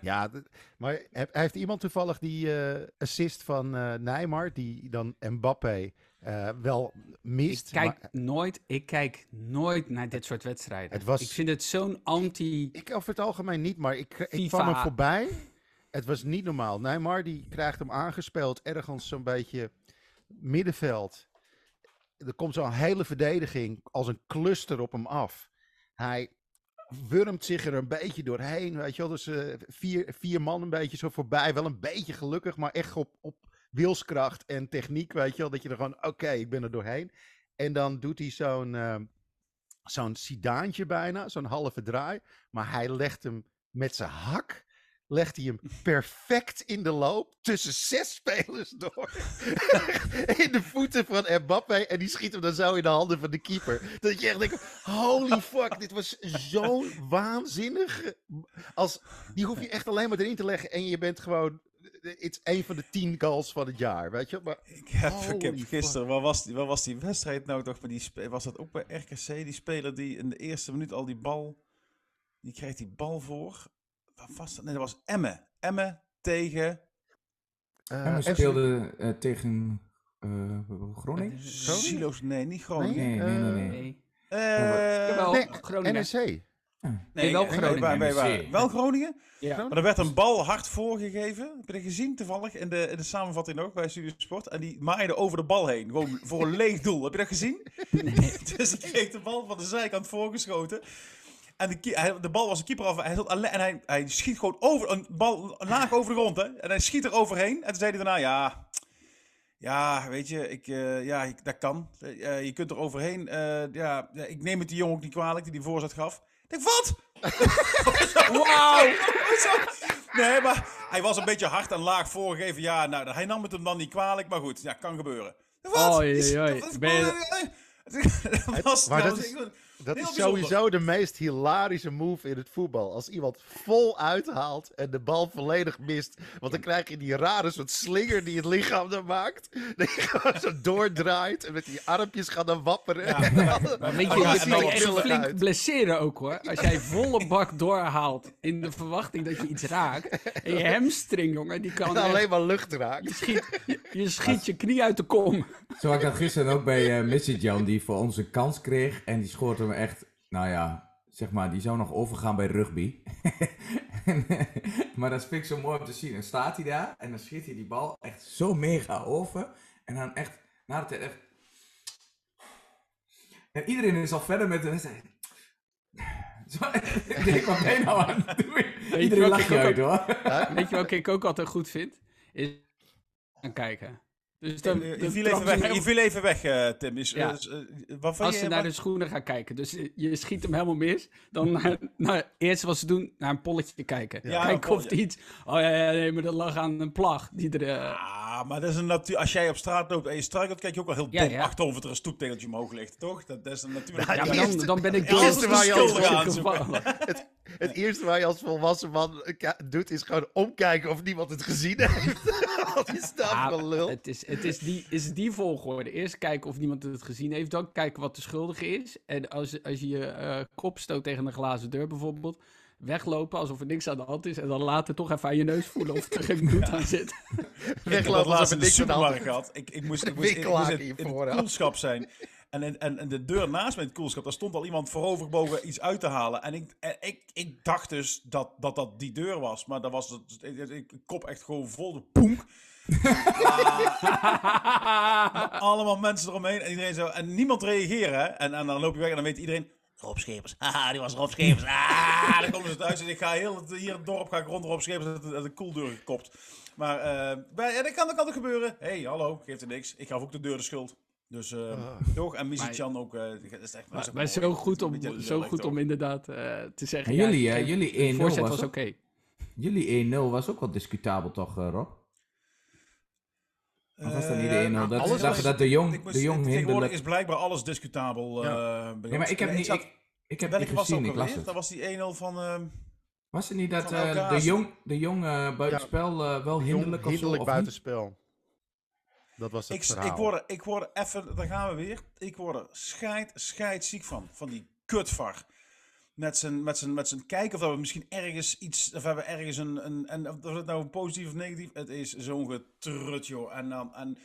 [SPEAKER 2] ja, maar heeft iemand toevallig die uh, assist van uh, Neymar, die dan Mbappé uh, wel mist.
[SPEAKER 4] Ik kijk, nooit, ik kijk nooit naar dit soort wedstrijden. Het was, ik vind het zo'n anti.
[SPEAKER 2] Ik over het algemeen niet, maar ik, ik kwam hem voorbij. Het was niet normaal. Neymar die krijgt hem aangespeeld ergens zo'n beetje middenveld. Er komt zo'n hele verdediging als een cluster op hem af. Hij wurmt zich er een beetje doorheen. Weet je wel, dus uh, vier, vier man een beetje zo voorbij. Wel een beetje gelukkig, maar echt op, op wilskracht en techniek, weet je wel. Dat je er gewoon, oké, ik ben er doorheen. En dan doet hij zo'n uh, zo'n sidaantje bijna, zo'n halve draai. Maar hij legt hem met zijn hak, legt hij hem perfect in de loop tussen zes spelers door. in de voeten van Mbappé. En die schiet hem dan zo in de handen van de keeper. Dat je echt denkt, holy fuck, dit was zo'n waanzinnig... Als, die hoef je echt alleen maar erin te leggen en je bent gewoon het is een van de tien goals van het jaar, weet je? Maar,
[SPEAKER 5] ik heb, ik heb gisteren, waar was, die, waar was die wedstrijd nou toch? die, was dat ook bij RKC? Die speler die in de eerste minuut al die bal, die krijgt die bal voor. Dat? Nee, dat was Emme. Emme tegen...
[SPEAKER 3] Uh, Emme speelde uh, tegen uh, Groningen?
[SPEAKER 5] Silo's? Nee, niet Groningen.
[SPEAKER 3] Nee, nee, nee. nee. nee.
[SPEAKER 2] Uh, nee Groningen. NEC.
[SPEAKER 4] Nee, wel Groningen.
[SPEAKER 5] Wel Groningen? Ja. Maar er werd een bal hard voorgegeven. Heb je dat gezien toevallig in de, in de samenvatting ook bij Studio Sport? En die maaide over de bal heen. Gewoon voor een leeg doel. Heb je dat gezien? Nee. dus ik kreeg de bal van de zijkant voorgeschoten. En de, hij, de bal was een keeper af. Hij zat alleen, en hij, hij schiet gewoon over een bal laag over de grond. Hè? En hij schiet er overheen. En toen zei hij daarna: Ja, ja, weet je, ik, uh, ja, ik, dat kan. Uh, je kunt er overheen. Uh, ja, ik neem het die jongen ook niet kwalijk die die voorzet gaf. Ik denk, wat? Wauw! nee, maar hij was een beetje hard en laag voorgegeven. Ja, nou, hij nam het hem dan niet kwalijk, maar goed, ja, kan gebeuren.
[SPEAKER 4] Wat? Oh, jee,
[SPEAKER 2] je... dat was, maar dat, is, dat is sowieso de meest hilarische move in het voetbal. Als iemand vol uithaalt en de bal volledig mist. Want dan krijg je die rare soort slinger die het lichaam dan maakt. Dat je gewoon zo doordraait en met die armpjes gaat dan wapperen. Ja,
[SPEAKER 4] maar weet je, je kan echt flink blesseren ook hoor. Als jij volle bak doorhaalt in de verwachting dat je iets raakt. En je hamstring, jongen, die kan.
[SPEAKER 2] alleen maar lucht raken.
[SPEAKER 4] Je schiet je, schiet je knie uit de kom.
[SPEAKER 3] Zo had ik dat gisteren ook bij uh, Missy Jan, die voor ons een kans kreeg. En die schoot hem echt, nou ja, zeg maar, die zou nog overgaan bij rugby. maar dat vind ik zo mooi om te zien. Dan staat hij daar en dan schiet hij die bal echt zo mega over. En dan echt, na de tijd echt... En iedereen is al verder met de wedstrijd. Zo, ik denk, wat ben je nou aan het doen? Iedereen lacht je uit, hoor.
[SPEAKER 4] Weet je wat ik ook altijd goed vind? Is gaan kijken.
[SPEAKER 5] Dus dan, je, viel even weg, je viel even weg, uh, Tim. Is, ja.
[SPEAKER 4] uh, Als ze naar de schoenen gaan kijken. Dus je schiet hem helemaal mis. Dan naar, nou, eerst wat ze doen, naar een polletje kijken. Ja, Kijken of iets... Oh ja, ja, nee, maar dat lag aan een plag. Die er,
[SPEAKER 5] Ah, maar dat is een natuur... Als jij op straat loopt en je struikelt, kijk je ook wel heel dom ja, achterover er een stoeptegeltje omhoog ligt, toch? Dat, is een natuurlijk...
[SPEAKER 4] Ja, maar dan, dan ben ik de eerste waar je als
[SPEAKER 2] het, het eerste waar je als volwassen man doet, is gewoon omkijken of niemand het gezien heeft. Je staat wel lul.
[SPEAKER 4] Het is, het is die, is die volgorde. Eerst kijken of niemand het gezien heeft. Dan kijken wat de schuldige is. En als, als je je uh, kop stoot tegen een glazen deur bijvoorbeeld. Weglopen alsof er niks aan de hand is. En dan later toch even aan je neus voelen of er geen bloed aan zit.
[SPEAKER 5] Weglopen alsof er niks aan de hand is. Ik, ik moest, ik moest, ik moest in, in het koelschap zijn. En, en, en de deur naast mijn koelschap, daar stond al iemand voorovergebogen iets uit te halen. En ik, ik, ik dacht dus dat, dat dat die deur was. Maar dat was het, ik, kop echt gewoon vol de poenk. Allemaal mensen eromheen en iedereen zo. En niemand reageren. En, en dan loop je weg en dan weet iedereen. Rob Schepers. Haha, die was Rob Schepers. Ah, dan komen ze thuis en ik ga heel het, hier het dorp ga ik rond Rob Schepers dat de, de koeldeur gekopt. Maar uh, bij, ja, dat kan, dat kan er gebeuren. Hé, hey, hallo, geeft er niks. Ik gaf ook de deur de schuld. Dus uh, toch, en Mizichan ook. Uh, dat is echt,
[SPEAKER 4] maar, maar zo goed om, zo goed om inderdaad uh, te zeggen.
[SPEAKER 3] En jullie, ja, jullie 1-0 was,
[SPEAKER 4] was oké. Okay.
[SPEAKER 3] Jullie 1-0 was ook wel discutabel, toch, Rob? Of was dat niet de 1-0? Dat, alles dat, dat de Jong, de jong
[SPEAKER 5] Tegenwoordig is blijkbaar alles discutabel. Ja.
[SPEAKER 3] ja, maar ik heb niet... Ik, Ik heb Welke was gezien, ik las
[SPEAKER 5] het. Dat was die 1-0 van... Uh,
[SPEAKER 3] was het niet dat uh, de jong, de jong uh, buitenspel ja, wel hinderlijk
[SPEAKER 2] of Hinderlijk buitenspel. Dat was het
[SPEAKER 5] ik,
[SPEAKER 2] verhaal.
[SPEAKER 5] Ik word, ik word even, daar gaan we weer. Ik word er scheid, scheid ziek van. Van die kutvar. Met zijn, met, zijn, met zijn kijken of dat we misschien ergens iets, of hebben ergens een, een en of het nou positief of negatief, het is zo'n getrut joh. En dan, en,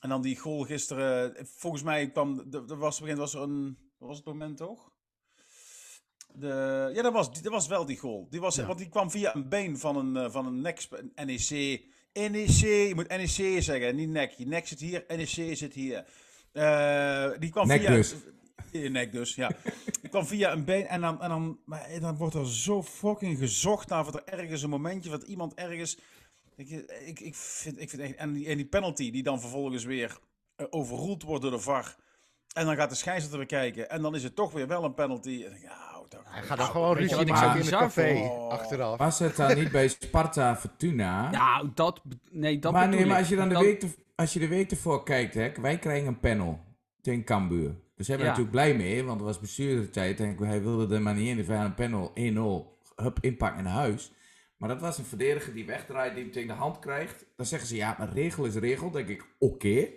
[SPEAKER 5] en dan die goal gisteren, volgens mij kwam, er was, begin was er een, was het moment toch? De, ja, dat was, dat was wel die goal. Die was, Want die kwam via een been van een, eh, van een NEC, NEC. NEC, je moet NEC zeggen, niet nek. Je nek zit hier, NEC zit hier. Uh, die kwam
[SPEAKER 3] nek
[SPEAKER 5] via...
[SPEAKER 3] dus.
[SPEAKER 5] Je nek dus, ja. die kwam via een been en dan, en dan, maar dan wordt er zo fucking gezocht naar of er ergens een momentje, wat iemand ergens... Ik, ik, ik vind, ik vind echt, en, die, en die penalty die dan vervolgens weer uh, overroeld wordt door de VAR. En dan gaat de scheidsrechter weer kijken. En dan is het toch weer wel een penalty. En ja,
[SPEAKER 2] hij gaat dan gewoon ruzie maken in het café oh. achteraf.
[SPEAKER 3] Was het dan niet bij Sparta Fortuna?
[SPEAKER 4] Ja, dat... Nee, dat
[SPEAKER 3] maar nee, maar als je dan de, week, te, als je de week ervoor kijkt, hè, wij krijgen een panel tegen Cambuur. Dus zijn we natuurlijk blij mee, want het was tijd En hij wilde er maar niet in. Hij een panel 1-0, hup, inpakken naar huis. Maar dat was een verdediger die wegdraait, die hem tegen de hand krijgt. Dan zeggen ze, ja, maar regel is regel. Dan denk ik, oké.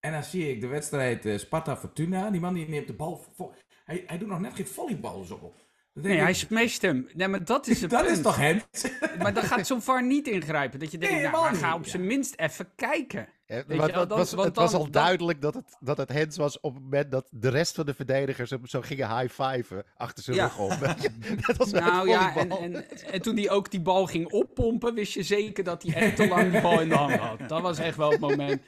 [SPEAKER 3] En dan zie ik de wedstrijd uh, Sparta-Fortuna. Die man die neemt de bal... Voor, hij, hij doet nog net geen volleybal zo.
[SPEAKER 4] Nee, hij smeest hem. Nee, maar dat is het
[SPEAKER 3] Dat is toch hem?
[SPEAKER 4] Maar dan gaat zo'n VAR niet ingrijpen. Dat je denkt, nee, nou, ga op zijn minst even kijken.
[SPEAKER 2] Ja, maar, het was, het was al duidelijk dat het, dat het Hens was op het moment dat de rest van de verdedigers hem zo gingen high-fiven achter zijn rug op.
[SPEAKER 4] dat was nou ja, en, en, en, toen hij ook die bal ging oppompen, wist je zeker dat hij echt te lang die bal in de hand had. Dat was echt wel het moment.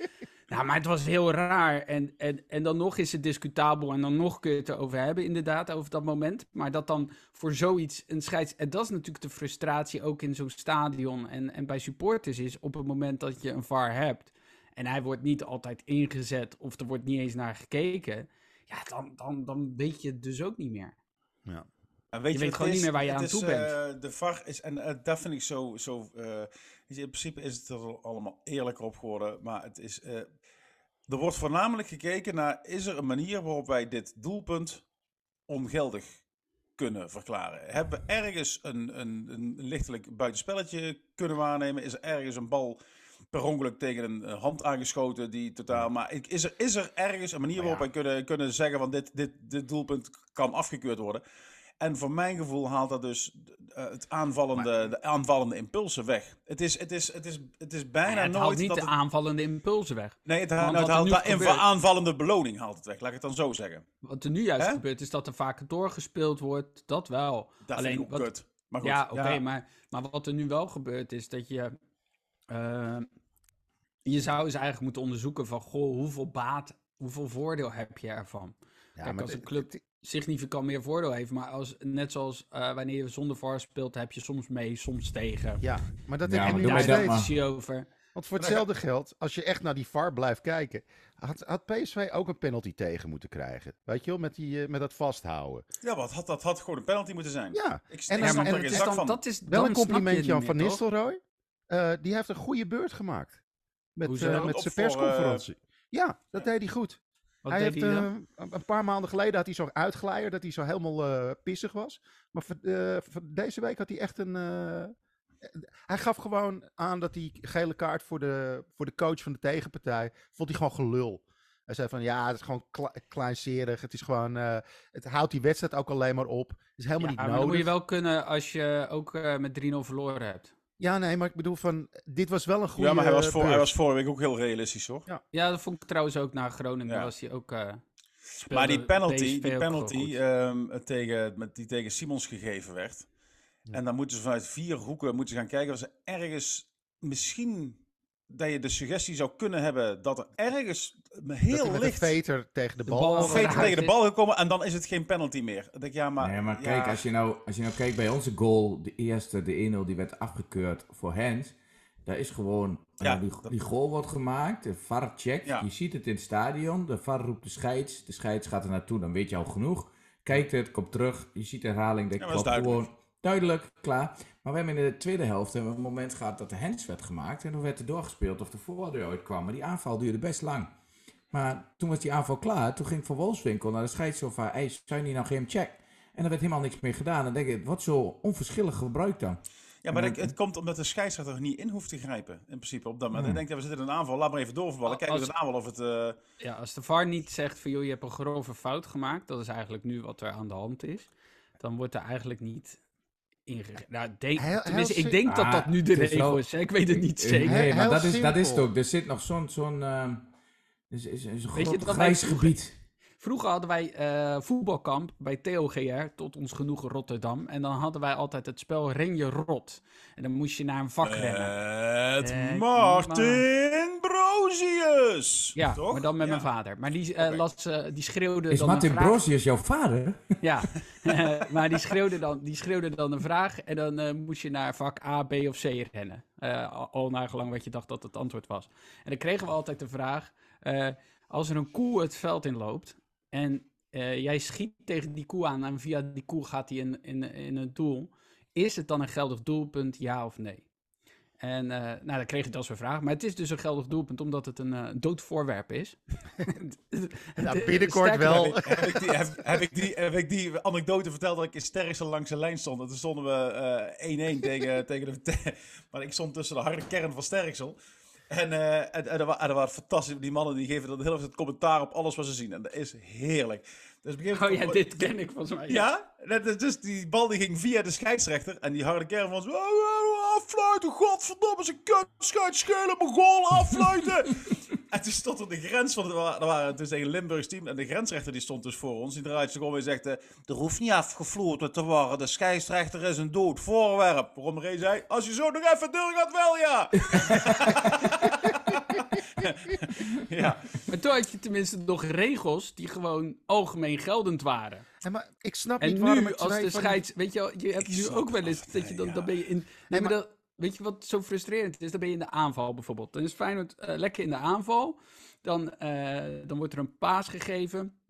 [SPEAKER 4] Nou, maar het was heel raar. En, en, en dan nog is het discutabel. En dan nog kun je het erover hebben, inderdaad, over dat moment. Maar dat dan voor zoiets een scheids... En dat is natuurlijk de frustratie ook in zo'n stadion en, en bij supporters is... op het moment dat je een VAR hebt... en hij wordt niet altijd ingezet of er wordt niet eens naar gekeken... ja, dan, dan, dan weet je het dus ook niet meer.
[SPEAKER 5] Ja. En weet
[SPEAKER 4] je, weet gewoon niet meer waar je aan toe bent.
[SPEAKER 5] Uh, de VAR is, en uh, dat vind ik zo... zo uh, in principe is het er allemaal eerlijker op geworden. Maar het is, er wordt voornamelijk gekeken naar, is er een manier waarop wij dit doelpunt ongeldig kunnen verklaren? Hebben we ergens een, een, een lichtelijk buitenspelletje kunnen waarnemen? Is er ergens een bal per ongeluk tegen een hand aangeschoten die totaal... Maar is er, is er ergens een manier waarop wij kunnen, kunnen zeggen van dit, dit, dit doelpunt kan afgekeurd worden? En voor mijn gevoel haalt dat dus uh, het aanvallende, de aanvallende impulsen weg. Het is, het is, het is, het is bijna
[SPEAKER 4] het
[SPEAKER 5] nooit.
[SPEAKER 4] Haalt niet
[SPEAKER 5] dat
[SPEAKER 4] de aanvallende impulsen weg.
[SPEAKER 5] Nee, het, haalt, het haalt de aanvallende beloning haalt het weg. Laat ik het dan zo zeggen.
[SPEAKER 4] Wat er nu juist gebeurt, is dat er vaker doorgespeeld wordt. Dat wel.
[SPEAKER 5] Dat Alleen vind ik wat, kut. Maar goed.
[SPEAKER 4] Ja, oké, maar, maar wat er nu wel gebeurt, is dat je. Uh, je zou eens eigenlijk moeten onderzoeken van goh, hoeveel baat, hoeveel voordeel heb je ervan? Ja, Kijk, als een club significant meer voordeel heeft. Maar als, net zoals uh, wanneer je zonder VAR speelt, heb je soms mee, soms tegen.
[SPEAKER 2] Ja, maar dat heb je nu nog steeds. over. Want voor hetzelfde geld, als je echt naar die VAR blijft kijken, had, had PSV ook een penalty tegen moeten krijgen. Weet je wel, met, die, uh, met dat vasthouden.
[SPEAKER 5] Ja, wat had, dat had gewoon een penalty moeten zijn.
[SPEAKER 2] Ja,
[SPEAKER 5] ik,
[SPEAKER 2] en,
[SPEAKER 5] en,
[SPEAKER 2] en, is dan, dat is wel een complimentje aan Van Nistelrooy. Uh, die heeft een goede beurt gemaakt. Met, met zijn persconferentie. ja, dat deed hij goed hij heeft, hij uh, een paar maanden geleden had hij zo'n uitglijer dat hij zo helemaal uh, pissig was. Maar voor, uh, voor, deze week had hij echt een. hij gaf gewoon aan dat die gele kaart voor de, voor de coach van de tegenpartij. vond hij gewoon gelul. Hij zei van ja, het is gewoon kle kleinserig. Het is gewoon. het houdt die wedstrijd ook alleen maar op. Het is helemaal ja, niet nodig.
[SPEAKER 4] Dat moet je wel kunnen als je ook met 3-0 verloren hebt.
[SPEAKER 2] Ja, nee, maar ik bedoel van, dit was wel een goede...
[SPEAKER 5] Ja, maar hij was, voor, hij was vorige week ook heel realistisch, hoor.
[SPEAKER 4] Ja, ja dat vond ik trouwens ook naar Groningen. Ja. Was hij ook... Uh,
[SPEAKER 5] maar die penalty, die penalty um, tegen, met, die tegen Simons gegeven werd... Ja. En dan moeten ze vanuit vier hoeken moeten gaan kijken of ze ergens misschien dat je de suggestie zou kunnen hebben dat er ergens heel
[SPEAKER 2] dat
[SPEAKER 5] licht...
[SPEAKER 2] veter tegen de bal...
[SPEAKER 5] De veter tegen de bal gekomen en dan is het geen penalty meer. Dat ik, ja, maar,
[SPEAKER 3] nee, maar kijk, als je, nou, als je nou kijkt bij onze goal, de eerste, de 1-0, die werd afgekeurd voor Hens. Daar is gewoon, ja, uh, die, die, goal wordt gemaakt, de VAR checkt, je ziet het in het stadion, de VAR roept de scheids, de scheids gaat er naartoe, dan weet je al genoeg. Kijkt het, komt terug, je ziet de herhaling, denk ja, gewoon duidelijk, klaar. Maar we hebben in de tweede helft een moment gehad dat de hands werd gemaakt. En toen werd er doorgespeeld of de voordeur uitkwam. Maar die aanval duurde best lang. Maar toen was die aanval klaar. Toen ging Van Wolfswinkel naar de scheidssofa. Hey, zou je niet nou geen check? En er werd helemaal niks meer gedaan. Dan denk ik, wat zo onverschillig gebruikt dan.
[SPEAKER 5] Ja, maar het, komt omdat de scheidsrechter niet in hoeft te grijpen. In principe op dat moment. Hmm. Dan denkt, ja, we zitten in een aanval, laat maar even doorvallen. Kijk eens een aanval of het... Uh...
[SPEAKER 4] Ja, als de VAR niet zegt van, joh, je hebt een grove fout gemaakt. Dat is eigenlijk nu wat er aan de hand is. Dan wordt er eigenlijk niet nou, denk, tenminste, ik denk dat dat nu de regel is. Ik weet het niet zeker.
[SPEAKER 3] Nee, maar dat is, dat is het ook. Er zit nog zo'n zo'n uh, is, is, is een groot grijs gebied.
[SPEAKER 4] Vroeger hadden wij uh, voetbalkamp bij TOGR, tot ons genoegen Rotterdam. En dan hadden wij altijd het spel Ren je rot. En dan moest je naar een vak rennen.
[SPEAKER 5] Het uh, Martin Brosius!
[SPEAKER 4] Ja, Toch? maar dan met mijn vader. Maar die, uh, las, die schreeuwde
[SPEAKER 3] Is
[SPEAKER 4] dan
[SPEAKER 3] Martin Brosius jouw vader?
[SPEAKER 4] Ja, maar die schreeuwde, dan, die schreeuwde dan een vraag. En dan moest je naar vak A, B of C rennen. al naar gelang wat je dacht dat het antwoord was. En dan kregen we altijd de vraag... als er een koe het veld in loopt en uh, jij schiet tegen die koe aan en via die koe gaat hij in, in, in het doel. Is het dan een geldig doelpunt, ja of nee? En uh, nou, dan kreeg je dat als vraag. Maar het is dus een geldig doelpunt omdat het een uh, dood voorwerp is.
[SPEAKER 2] nou, binnenkort wel.
[SPEAKER 5] Heb ik, die, heb, ik die, heb ik die anekdote verteld dat ik in Sterksel langs de lijn stond. En toen stonden we 1-1 tegen, tegen de... Maar ik stond tussen de harde kern van Sterksel. En, uh, en, en, er waren, er fantastisch. Die mannen die geven dan heel veel commentaar op alles wat ze zien. En dat is heerlijk.
[SPEAKER 4] Dus oh ja, dit ken ik volgens mij.
[SPEAKER 5] Ja, ja dus die bal die ging via de scheidsrechter. En die harde kern was... Oh, oh, afluiten, godverdomme, ze kut, schelen, mijn goal, afluiten. en toen stond er de grens van... Er waren, het is een Limburgs team. En de grensrechter die stond dus voor ons. Die draait zich om en zegt... er hoeft niet afgefloten te worden. De scheidsrechter is een dood voorwerp. Waarom Ray zei... Als je zo nog even deur gaat, wel ja.
[SPEAKER 4] ja. Maar toen had je tenminste nog regels die gewoon algemeen geldend waren.
[SPEAKER 2] maar ik snap
[SPEAKER 4] en
[SPEAKER 2] niet
[SPEAKER 4] nu, waarom als de scheids... Weet je, je hebt nu ook wel eens dat je dan, dan ben je in... Nee, maar, dat, weet je wat zo frustrerend is? Dan ben je in de aanval bijvoorbeeld. Dan is Feyenoord uh, lekker in de aanval. Dan, uh, dan wordt er een paas gegeven.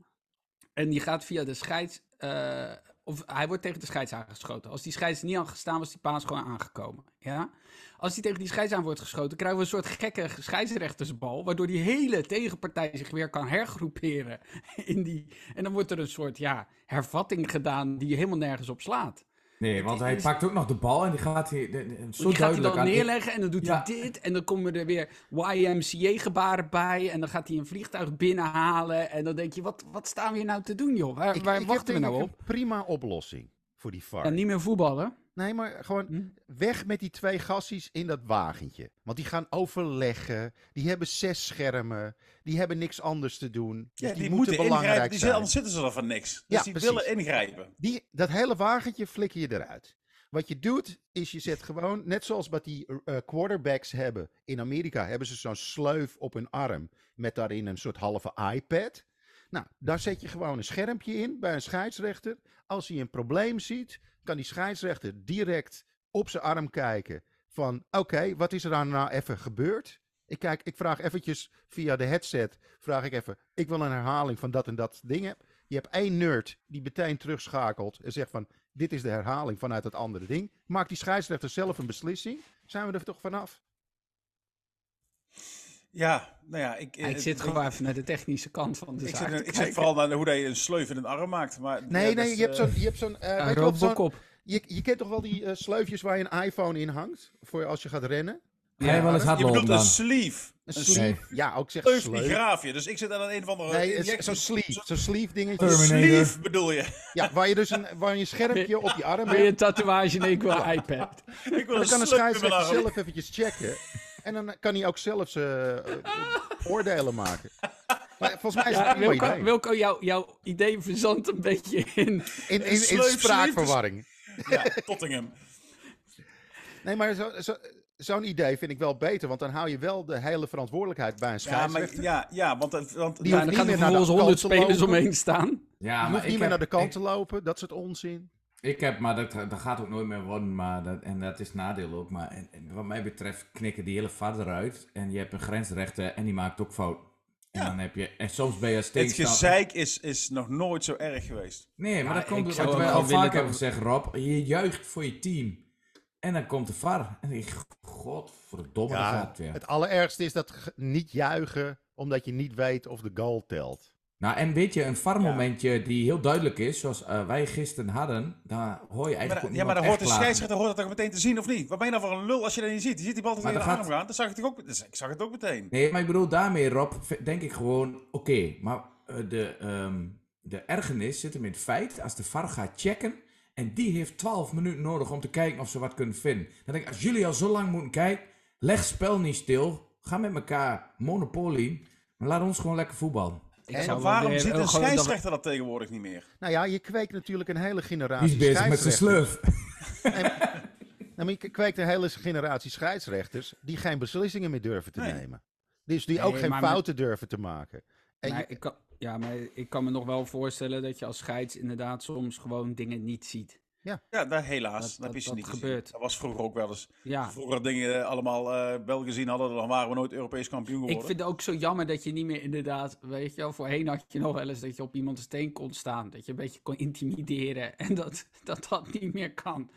[SPEAKER 4] En die gaat via de scheids... Uh, of hij wordt tegen de scheids aangeschoten. Als die scheids niet gestaan was die paas gewoon aangekomen. Ja? Als die tegen die scheids aan wordt geschoten, krijgen we een soort gekke scheidsrechtersbal. Waardoor die hele tegenpartij zich weer kan hergroeperen. In die, en dan wordt er een soort ja, hervatting gedaan die helemaal nergens op slaat.
[SPEAKER 3] Nee, want hij pakt ook nog de bal en die gaat hij
[SPEAKER 4] zo die gaat hij dan neerleggen en dan doet hij dit. En dan komen er weer YMCA-gebaren bij. En dan gaat hij een vliegtuig binnenhalen. En dan denk je, wat, wat staan we hier nou te doen, joh? Waar, waar wachten we nou op? Een
[SPEAKER 2] prima oplossing voor die VAR.
[SPEAKER 4] En niet meer voetballen?
[SPEAKER 2] Nee, maar gewoon hm? weg met die twee gassies in dat wagentje. Want die gaan overleggen. Die hebben zes schermen. Die hebben niks anders te doen. Dus ja, die, moeten, belangrijk
[SPEAKER 5] die
[SPEAKER 2] zijn.
[SPEAKER 5] Anders zitten ze er van niks. Dus ja, die willen ingrijpen.
[SPEAKER 2] Die, dat hele wagentje flikker je eruit. Wat je doet, is je zet gewoon, net zoals wat die uh, quarterbacks hebben in Amerika, hebben ze zo'n sleuf op hun arm met daarin een soort halve iPad. Nou, daar zet je gewoon een schermpje in bij een scheidsrechter. Als hij een probleem ziet, kan die scheidsrechter direct op zijn arm kijken. Van oké, wat is er dan nou even gebeurd? Ik, kijk, ik vraag eventjes via de headset, vraag ik even, ik wil een herhaling van dat en dat ding. Je hebt één nerd die meteen terugschakelt en zegt van, dit is de herhaling vanuit het andere ding. Maakt die scheidsrechter zelf een beslissing? Zijn we er toch vanaf?
[SPEAKER 5] Ja, nou ja, ik...
[SPEAKER 4] ik zit gewoon even naar de technische kant van de
[SPEAKER 5] ik
[SPEAKER 4] zaak
[SPEAKER 5] Zit, ik zit vooral naar hoe je een sleuf in een arm maakt. Maar,
[SPEAKER 2] nee, nee, je, hebt zo'n... Je, hebt zo'n uh. Je, je kent toch wel die uh, sleufjes waar je een iPhone in hangt? Voor als je gaat rennen?
[SPEAKER 3] Ja, ja wel eens
[SPEAKER 5] Je bedoelt een sleeve.
[SPEAKER 2] Een sleeve. Ja, ook zeg
[SPEAKER 5] sleeve. die graaf je. Dus ik zit aan een van de...
[SPEAKER 2] Nee, zo'n sleeve. Zo'n sleeve dingetje.
[SPEAKER 5] Sleeve bedoel je?
[SPEAKER 2] Ja, waar je dus een, waar je een schermpje op je arm hebt.
[SPEAKER 4] Wil je een tatoeage? Nee, ik wil een iPad.
[SPEAKER 5] ik wil
[SPEAKER 2] dan kan een scheidsrechter zelf eventjes checken. En dan kan hij ook zelf zijn uh, oordelen maken. Maar volgens mij is het ja, een Wilco, idee.
[SPEAKER 4] Wilco, jouw, jouw idee verzandt een beetje in...
[SPEAKER 2] In, in, in spraakverwarring.
[SPEAKER 5] Ja, Tottingham.
[SPEAKER 2] Nee, maar zo, zo, zo'n idee vind ik wel beter, want dan hou je wel de hele verantwoordelijkheid bij een scheidsrechter.
[SPEAKER 5] Ja, maar, ja, ja want, want
[SPEAKER 4] die ja, dan gaan er vervolgens honderd spelers omheen staan.
[SPEAKER 2] Ja, maar hoeft niet meer naar de kant te lopen, dat soort onzin.
[SPEAKER 3] Ik heb, maar dat, dat gaat ook nooit meer worden, maar dat, en dat is nadeel ook. Maar en, wat mij betreft knikken die hele vader uit en je hebt een grensrechter en die maakt ook fout. En ja. dan heb je, en soms ben je steeds.
[SPEAKER 5] Het gezeik is, is nog nooit zo erg geweest.
[SPEAKER 3] Nee, maar dat komt wat wij al vaak hebben gezegd, Rob. Je juicht voor je team. En dan komt de VAR. En ik, godverdomme, ja, gaat weer.
[SPEAKER 2] Het allerergste is dat niet juichen omdat je niet weet of de goal telt.
[SPEAKER 3] Nou, en weet je, een farmomentje die heel duidelijk is, zoals uh, wij gisteren hadden, daar hoor je eigenlijk maar,
[SPEAKER 5] Ja, maar dan hoort de scheidsrechter hoort dat toch meteen te zien, of niet? Wat ben je nou voor een lul als je dat niet ziet? Je ziet die bal tegen de gaat... arm gaan, dan zag ik het ook, dus ik zag het ook meteen.
[SPEAKER 3] Nee, maar ik bedoel daarmee, Rob, denk ik gewoon, oké, maar uh, de, um, de ergernis zit hem in het feit, als de VAR gaat checken, en die heeft 12 minuten nodig om te kijken of ze wat kunnen vinden. Dan denk ik, als jullie al zo lang moeten kijken, leg spel niet stil, ga met elkaar monopolie, maar laat ons gewoon lekker voetballen.
[SPEAKER 5] En waarom zit een scheidsrechter dat tegenwoordig niet meer?
[SPEAKER 2] Nou ja, je kweekt natuurlijk een hele generatie
[SPEAKER 3] Die is bezig met zijn slurf.
[SPEAKER 2] En, nou, je kweekt een hele generatie scheidsrechters die geen beslissingen meer durven te nemen. Dus die ook geen fouten durven te maken.
[SPEAKER 4] En ik kan, ja, maar ik kan me nog wel voorstellen dat je als scheids inderdaad soms gewoon dingen niet ziet.
[SPEAKER 5] Ja, ja daar helaas. Dat, dat, dat, niet gebeurt. Dat was vroeger ook wel eens. Ja. Vroeger dingen eh, allemaal uh, wel gezien hadden, dan waren we nooit Europees kampioen geworden.
[SPEAKER 4] Ik vind het ook zo jammer dat je niet meer inderdaad, weet je wel, voorheen had je nog wel eens dat je op iemands steen kon staan. Dat je een beetje kon intimideren en dat dat, dat niet meer kan.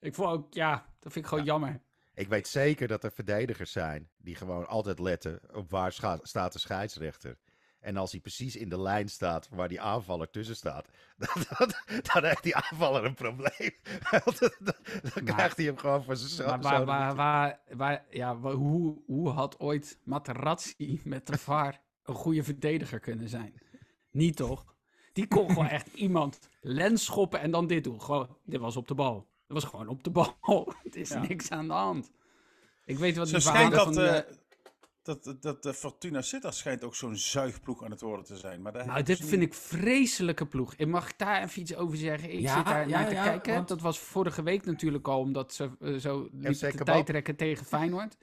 [SPEAKER 4] Ik vond ook, ja, dat vind ik gewoon jammer.
[SPEAKER 2] Ik weet zeker dat er verdedigers zijn die gewoon altijd letten op waar staat de scheidsrechter. En als hij precies in de lijn staat waar die aanvaller tussen staat, dan, dan, dan heeft die aanvaller een probleem. dan, krijgt hij hem gewoon voor zijn
[SPEAKER 4] Maar waar, waar, waar, ja, hoe, hoe had ooit Materazzi met de VAR een goede verdediger kunnen zijn? Niet toch? Die kon gewoon echt iemand lens schoppen en dan dit doen. Gewoon, dit was op de bal. Dat was gewoon op de bal. Het is niks aan de hand. Ik weet wat die verhalen van... De, eh,
[SPEAKER 5] dat, dat de Fortuna Sittard schijnt ook zo'n zuigploeg aan het worden te zijn. Maar
[SPEAKER 4] nou, dit vind ik vreselijke ploeg. En mag ik daar even iets over zeggen? Ik zit daar naar te kijken. Dat was vorige week natuurlijk al, omdat ze uh, zo liep de tijd trekken tegen Feyenoord.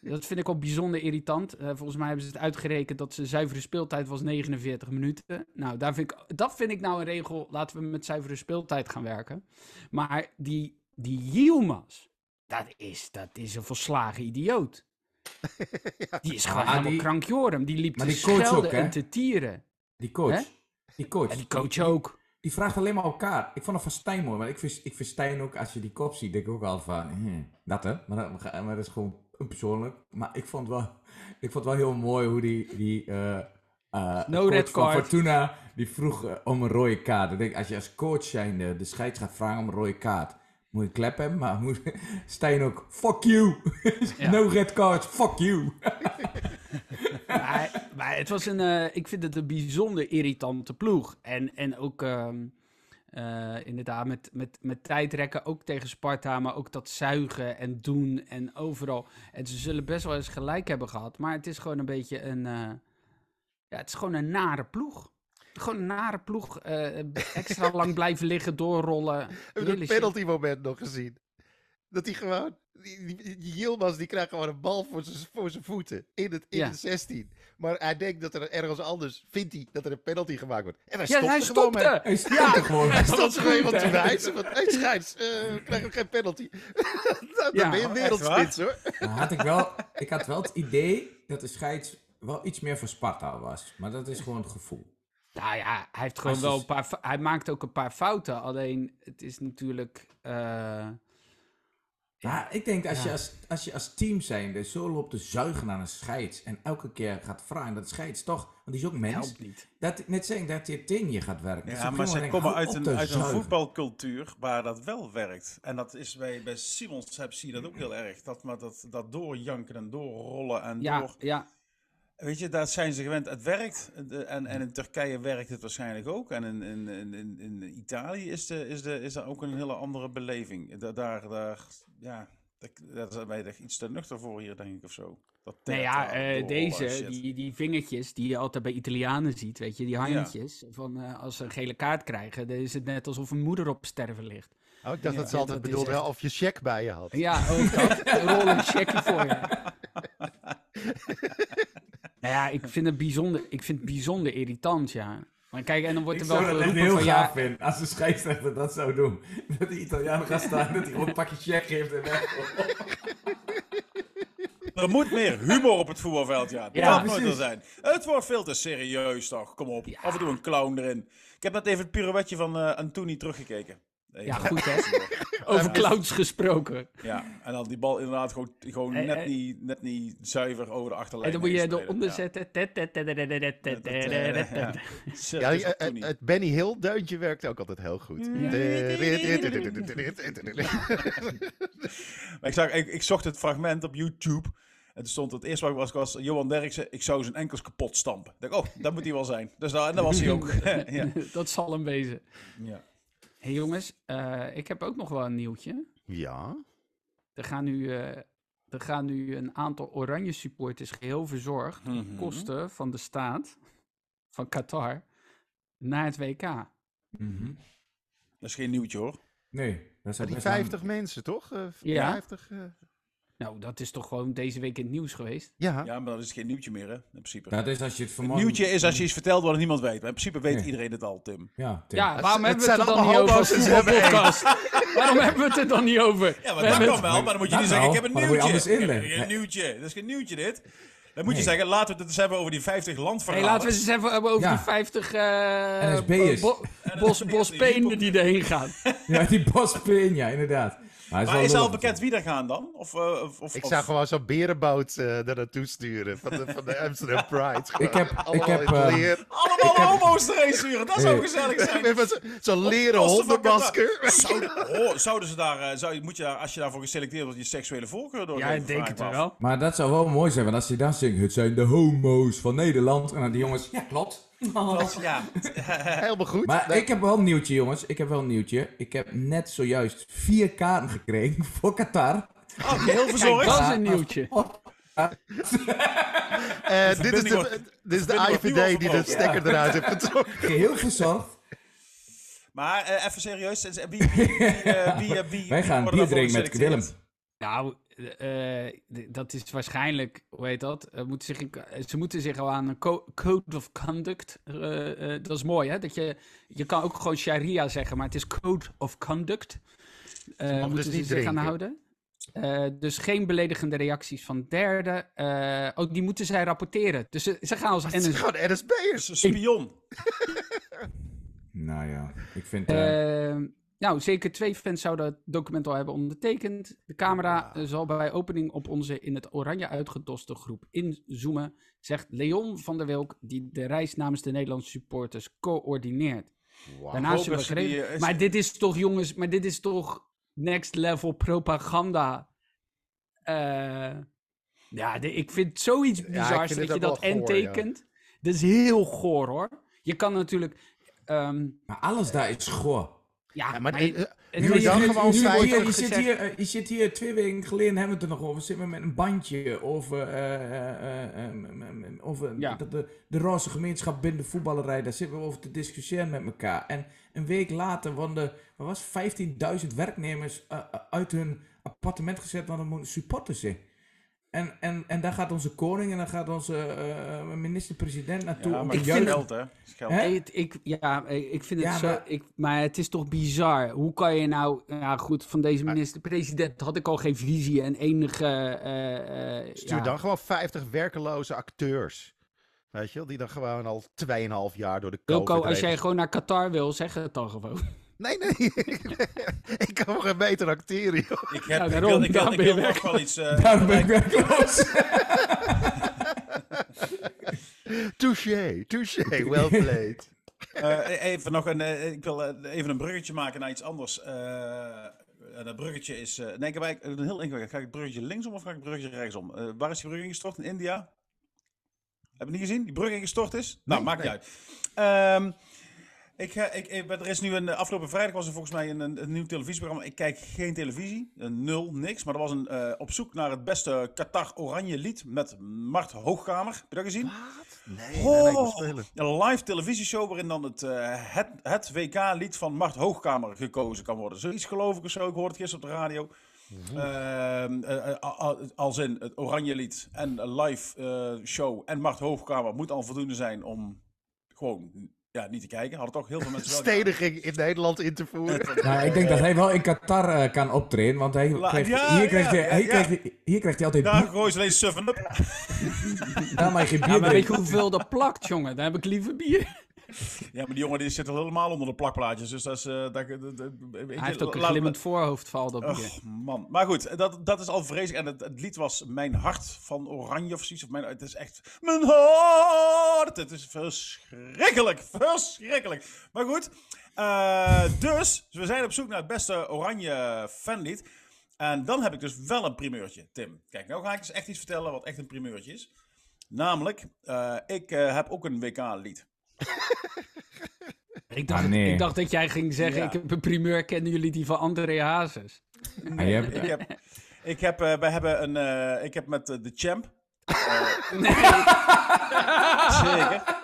[SPEAKER 4] Dat vind ik ook bijzonder irritant. Uh, volgens mij hebben ze het uitgerekend dat ze zuivere speeltijd was 49 minuten. Nou, daar vind ik, dat vind ik nou een regel. Laten we met zuivere speeltijd gaan werken. Maar die, die Yilmaz, dat is, dat is een volslagen idioot. Die is gewoon helemaal die, krankjorum. Die liep te die schelden ook, en te tieren.
[SPEAKER 3] Die coach. Die coach.
[SPEAKER 4] En die coach ook.
[SPEAKER 3] Die vraagt alleen maar elkaar. Ik vond het van Stijn mooi, maar ik vind, ik vind Stijn ook, als je die kop ziet, denk ik ook al van, hm, dat hè. Maar dat, maar dat is gewoon persoonlijk. Maar ik vond wel, ik vond wel heel mooi hoe die, die uh, uh,
[SPEAKER 4] no red card.
[SPEAKER 3] Fortuna, die vroeg uh, om een rode kaart. Ik denk, als je als coach zijnde de scheids gaat vragen om een rode kaart, moet je klep hebben, maar moet Stijn ook, fuck you. no red card, fuck you.
[SPEAKER 4] maar, maar, het was een, uh, ik vind het een bijzonder irritante ploeg. En, en ook uh, uh, inderdaad met, met, met tijdrekken, ook tegen Sparta, maar ook dat zuigen en doen en overal. En ze zullen best wel eens gelijk hebben gehad, maar het is gewoon een beetje een, uh, ja, het is gewoon een nare ploeg. Gewoon een nare ploeg. Uh, extra lang blijven liggen, doorrollen.
[SPEAKER 2] Heb je het penalty moment nog gezien? Dat hij gewoon... Die, die, die Yilmaz die krijgt gewoon een bal voor zijn, voor zijn voeten in het, in ja. 16. Maar hij denkt dat er ergens anders, vindt hij, dat er een penalty gemaakt wordt. En hij stopt
[SPEAKER 4] ja, hij
[SPEAKER 2] gewoon
[SPEAKER 4] Hij
[SPEAKER 3] stopte ja, gewoon.
[SPEAKER 2] Hij stopt gewoon iemand te wijzen. Want hij schijnt, uh, krijg ook geen penalty. Dan ja, ben je wereldspits hoor.
[SPEAKER 3] Nou, had ik, wel, ik had wel het idee dat de scheids wel iets meer voor Sparta was. Maar dat is gewoon het gevoel.
[SPEAKER 4] Nou ja, hij heeft gewoon wel een paar. Hij maakt ook een paar fouten. Alleen het is natuurlijk. Uh,
[SPEAKER 3] ja, ik denk als, je als, als je als team zijnde zo loopt te zuigen aan een scheids. en elke keer gaat vragen dat scheids toch. want die is ook mens.
[SPEAKER 4] niet.
[SPEAKER 3] Dat, net zeggen dat je tegen je gaat werken.
[SPEAKER 5] Ja, maar ze komen uit een, uit een voetbalcultuur waar dat wel werkt. En dat is bij, bij Simons zie je dat ook heel erg. Dat, maar dat, dat doorjanken en doorrollen en
[SPEAKER 4] ja,
[SPEAKER 5] door.
[SPEAKER 4] Ja,
[SPEAKER 5] Weet je, daar zijn ze gewend. Het werkt. En, en in Turkije werkt het waarschijnlijk ook. En in, in, in, in Italië is, de, is, de, is er ook een hele andere beleving. Daar, daar, daar ja, daar zijn wij iets te nuchter voor hier, denk ik, of zo.
[SPEAKER 4] Dat nou ja, uh, deze, die, die vingertjes die je altijd bij Italianen ziet, weet je, die handjes. Van uh, als ze een gele kaart krijgen, dan is het net alsof een moeder op sterven ligt.
[SPEAKER 2] Oh, ik dacht dat ze altijd bedoelde echt... of je check bij je had.
[SPEAKER 4] Ja, ook dat. Rol een checkje voor je. Nou ja, ik vind het bijzonder, ik vind het bijzonder irritant, ja. Maar kijk, en dan wordt er wel
[SPEAKER 3] geroepen
[SPEAKER 4] van...
[SPEAKER 3] heel gaaf ja... als de scheidsrechter dat zou doen. Dat de Italiaan gaat staan, dat hij gewoon een pakje check geeft en weg.
[SPEAKER 5] Er moet meer humor op het voetbalveld, ja. Dat ja, moet er zijn. Het wordt veel te serieus, toch? Kom op. Ja. Af en toe een clown erin. Ik heb net even het pirouetje van uh, Antonie teruggekeken.
[SPEAKER 4] Ja, goed hè. Over clouds gesproken.
[SPEAKER 5] Ja, en dan die bal inderdaad gewoon, gewoon net, niet, net niet zuiver over de achterlijn.
[SPEAKER 4] En dan moet je eronder zetten.
[SPEAKER 2] Ja, het Benny Hill deuntje werkt ook altijd heel goed.
[SPEAKER 5] ik, zag, ik, ik zocht het fragment op YouTube. En toen stond het eerste wat was, was Johan Derksen, ik zou zijn enkels kapot stampen. Ik dacht, oh, dat moet hij wel zijn. Dus daar, daar was hij ook. ja.
[SPEAKER 4] Dat zal hem wezen. Ja hey jongens, uh, ik heb ook nog wel een nieuwtje.
[SPEAKER 2] Ja?
[SPEAKER 4] Er gaan nu, uh, er gaan nu een aantal oranje supporters geheel verzorgd... Mm -hmm. kosten van de staat van Qatar naar het WK. Mm
[SPEAKER 5] -hmm. Dat is geen nieuwtje hoor.
[SPEAKER 2] Nee. Dat zijn die 50 mensen toch? Uh, ja. 50,
[SPEAKER 4] nou, dat is toch gewoon deze week in het nieuws geweest?
[SPEAKER 5] Ja. Ja, maar dat is geen nieuwtje meer, hè? In principe.
[SPEAKER 3] Dat is als je het
[SPEAKER 5] vermoeden... nieuwtje is als je iets vertelt wat niemand weet. Maar in principe weet iedereen het al, Tim.
[SPEAKER 4] Ja, Tim. ja waarom hebben we het er dan niet over podcast? waarom hebben we het er dan niet over?
[SPEAKER 5] Ja, maar dat kan wel. Maar dan moet je niet zeggen, ik heb een nieuwtje. Ik heb een nieuwtje. Dat is geen nieuwtje, dit. Dan moet je zeggen, laten we het eens hebben over die 50 landverhalen.
[SPEAKER 4] Nee, laten we het eens even hebben over die 50 uh, NSB'ers. Bo bos, bospenen die erheen gaan.
[SPEAKER 3] ja, die bospeen, ja, inderdaad.
[SPEAKER 5] Maar, maar is, al bekend wie er gaan dan? Of, uh, of,
[SPEAKER 2] ik zag gewoon zo'n berenboot uh, daar naartoe sturen van de, van de Amsterdam Pride.
[SPEAKER 3] ik heb, ik heb, uh,
[SPEAKER 5] Allemaal homo's erheen sturen, dat zou gezellig zijn.
[SPEAKER 2] Zo'n leren hondenmasker.
[SPEAKER 5] Zou, zouden ze daar, zou, moet je daar, als je daarvoor geselecteerd wordt, je seksuele voorkeur door
[SPEAKER 4] Ja, ik denk het wel.
[SPEAKER 3] Maar dat zou wel mooi zijn, want als je dan zingt, het zijn de homo's van Nederland. En dan die jongens, ja klopt.
[SPEAKER 5] Oh. ja.
[SPEAKER 2] Helemaal goed.
[SPEAKER 3] Maar ik heb wel een nieuwtje, jongens. Ik heb wel een nieuwtje. Ik heb net zojuist vier kaarten gekregen voor Qatar.
[SPEAKER 5] Oh, heel verzorgd.
[SPEAKER 4] dat is een nieuwtje. uh,
[SPEAKER 2] dit, is de, dit is de IVD die de stekker eruit heeft getrokken.
[SPEAKER 3] Geheel verzorgd.
[SPEAKER 5] Maar uh, even serieus, wie, wie, wie, wie, wie
[SPEAKER 3] Wij gaan bier drinken met Willem.
[SPEAKER 4] Nou, uh, dat is waarschijnlijk, hoe heet dat? Uh, moeten zich, ze moeten zich al aan een code of conduct. Uh, dat is mooi, hè? Dat je, je kan ook gewoon sharia zeggen, maar het is code of conduct. moeten dus ze zich aan houden. dus geen beledigende reacties van derden. ook die moeten zij rapporteren. Dus ze, ze gaan als
[SPEAKER 2] NS... Ze gaan NSB'ers,
[SPEAKER 5] een spion.
[SPEAKER 3] nou ja, ik vind...
[SPEAKER 4] Nou, zeker twee fans zouden het document al hebben ondertekend. De camera eh, zal bij opening op onze in het oranje uitgedoste groep inzoomen, zegt Leon van der Wilk, die de reis namens de Nederlandse supporters coördineert. Wow. Daarnaast hebben we geregeld... Maar dit is toch, jongens, maar dit is toch next level propaganda. Uh, ja, de, ik vind zoiets bizars dat je dat en tekent. Dat is heel goor, hoor. Je kan natuurlijk... Um,
[SPEAKER 3] maar alles daar is goor.
[SPEAKER 4] Ja, maar, maar je,
[SPEAKER 3] je, dan gewoon je, je, zit hier, eh, je zit hier twee weken geleden, hebben we het er nog over, zitten we met een bandje over, uh, uh, over ja. de, de, de roze gemeenschap binnen de voetballerij. Daar zitten we over te discussiëren met elkaar. En een week later worden er was 15.000 werknemers uit hun appartement gezet, want er moeten supporters zijn. En, en, en daar gaat onze koning en dan gaat onze uh, minister-president naartoe.
[SPEAKER 5] Ja, maar ik vind geld, hè?
[SPEAKER 4] Geld. Ik, ja, ik vind het ja, zo... Maar, ik, maar het is toch bizar. Hoe kan je nou... Ja, goed, van deze minister-president had ik al geen visie en enige... Uh, uh,
[SPEAKER 2] Stuur dan gewoon 50 werkeloze acteurs. Weet je wel, die dan gewoon al 2,5 jaar door de
[SPEAKER 4] Wilco, als jij gewoon naar Qatar wil, zeg het dan gewoon.
[SPEAKER 2] Nee, nee. ik kan nog een beter acteren,
[SPEAKER 5] Ik, heb, ja, ik wil, ik wil, ik wil nog wel iets... Uh,
[SPEAKER 3] daarom ben ik werkloos.
[SPEAKER 2] touché, touché, well played.
[SPEAKER 5] Uh, even nog een, uh, ik wil uh, even een bruggetje maken naar iets anders. dat bruggetje is, nee, ik heb eigenlijk een heel ingewikkeld. Ga ik het bruggetje linksom of ga ik het bruggetje rechtsom? waar is die brug ingestort? In India? Heb je niet gezien? Die brug ingestort is? Nou, maakt niet uit. Um, ik, ik, ik, er is nu een afgelopen vrijdag was er volgens mij een, een, nieuw televisieprogramma. Ik kijk geen televisie, nul, niks. Maar er was een uh, op zoek naar het beste Qatar Oranje lied met Mart Hoogkamer. Heb je dat gezien?
[SPEAKER 2] Wat? Nee, oh, nee,
[SPEAKER 5] Een live televisieshow waarin dan het, uh, het, het WK-lied van Mart Hoogkamer gekozen kan worden. Zoiets geloof ik of zo. Ik hoorde het gisteren op de radio. Uh, uh, als in het Oranje lied en een live show en Mart Hoogkamer moet al voldoende zijn om gewoon ja, niet te kijken. Hadden toch heel veel mensen
[SPEAKER 2] Stediging in Nederland in te voeren.
[SPEAKER 3] nou, ik denk dat hij wel in Qatar uh, kan optreden, want hij krijgt, ja, hier, krijgt hij, hij hier krijgt hij altijd...
[SPEAKER 5] Daar gooi je alleen suffen up.
[SPEAKER 3] Daar mag je geen bier
[SPEAKER 4] ja, maar weet je hoeveel dat plakt, jongen? Dan heb ik liever bier.
[SPEAKER 5] Ja, maar die jongen die zit al helemaal onder de plakplaatjes. Dus dat is... Uh, dat,
[SPEAKER 4] Hij heeft ook een glimmend voorhoofd, valt op.
[SPEAKER 5] Man. Maar goed, dat, dat is al vreselijk. En het, het, lied was Mijn Hart van Oranje of zoiets. Of mijn, het is echt... Mijn hart! Het is verschrikkelijk. Verschrikkelijk. Maar goed. Uh, dus, we zijn op zoek naar het beste Oranje fanlied. En dan heb ik dus wel een primeurtje, Tim. Kijk, nou ga ik eens echt iets vertellen wat echt een primeurtje is. Namelijk, uh, ik uh, heb ook een WK-lied.
[SPEAKER 4] ik, dacht, ah, ik dacht dat jij ging zeggen, ja. ik heb een primeur, kennen jullie die van André Hazes?
[SPEAKER 5] Nee, ik heb, ik heb, uh, wij hebben een, uh, ik heb met de Champ. nee. Zeker.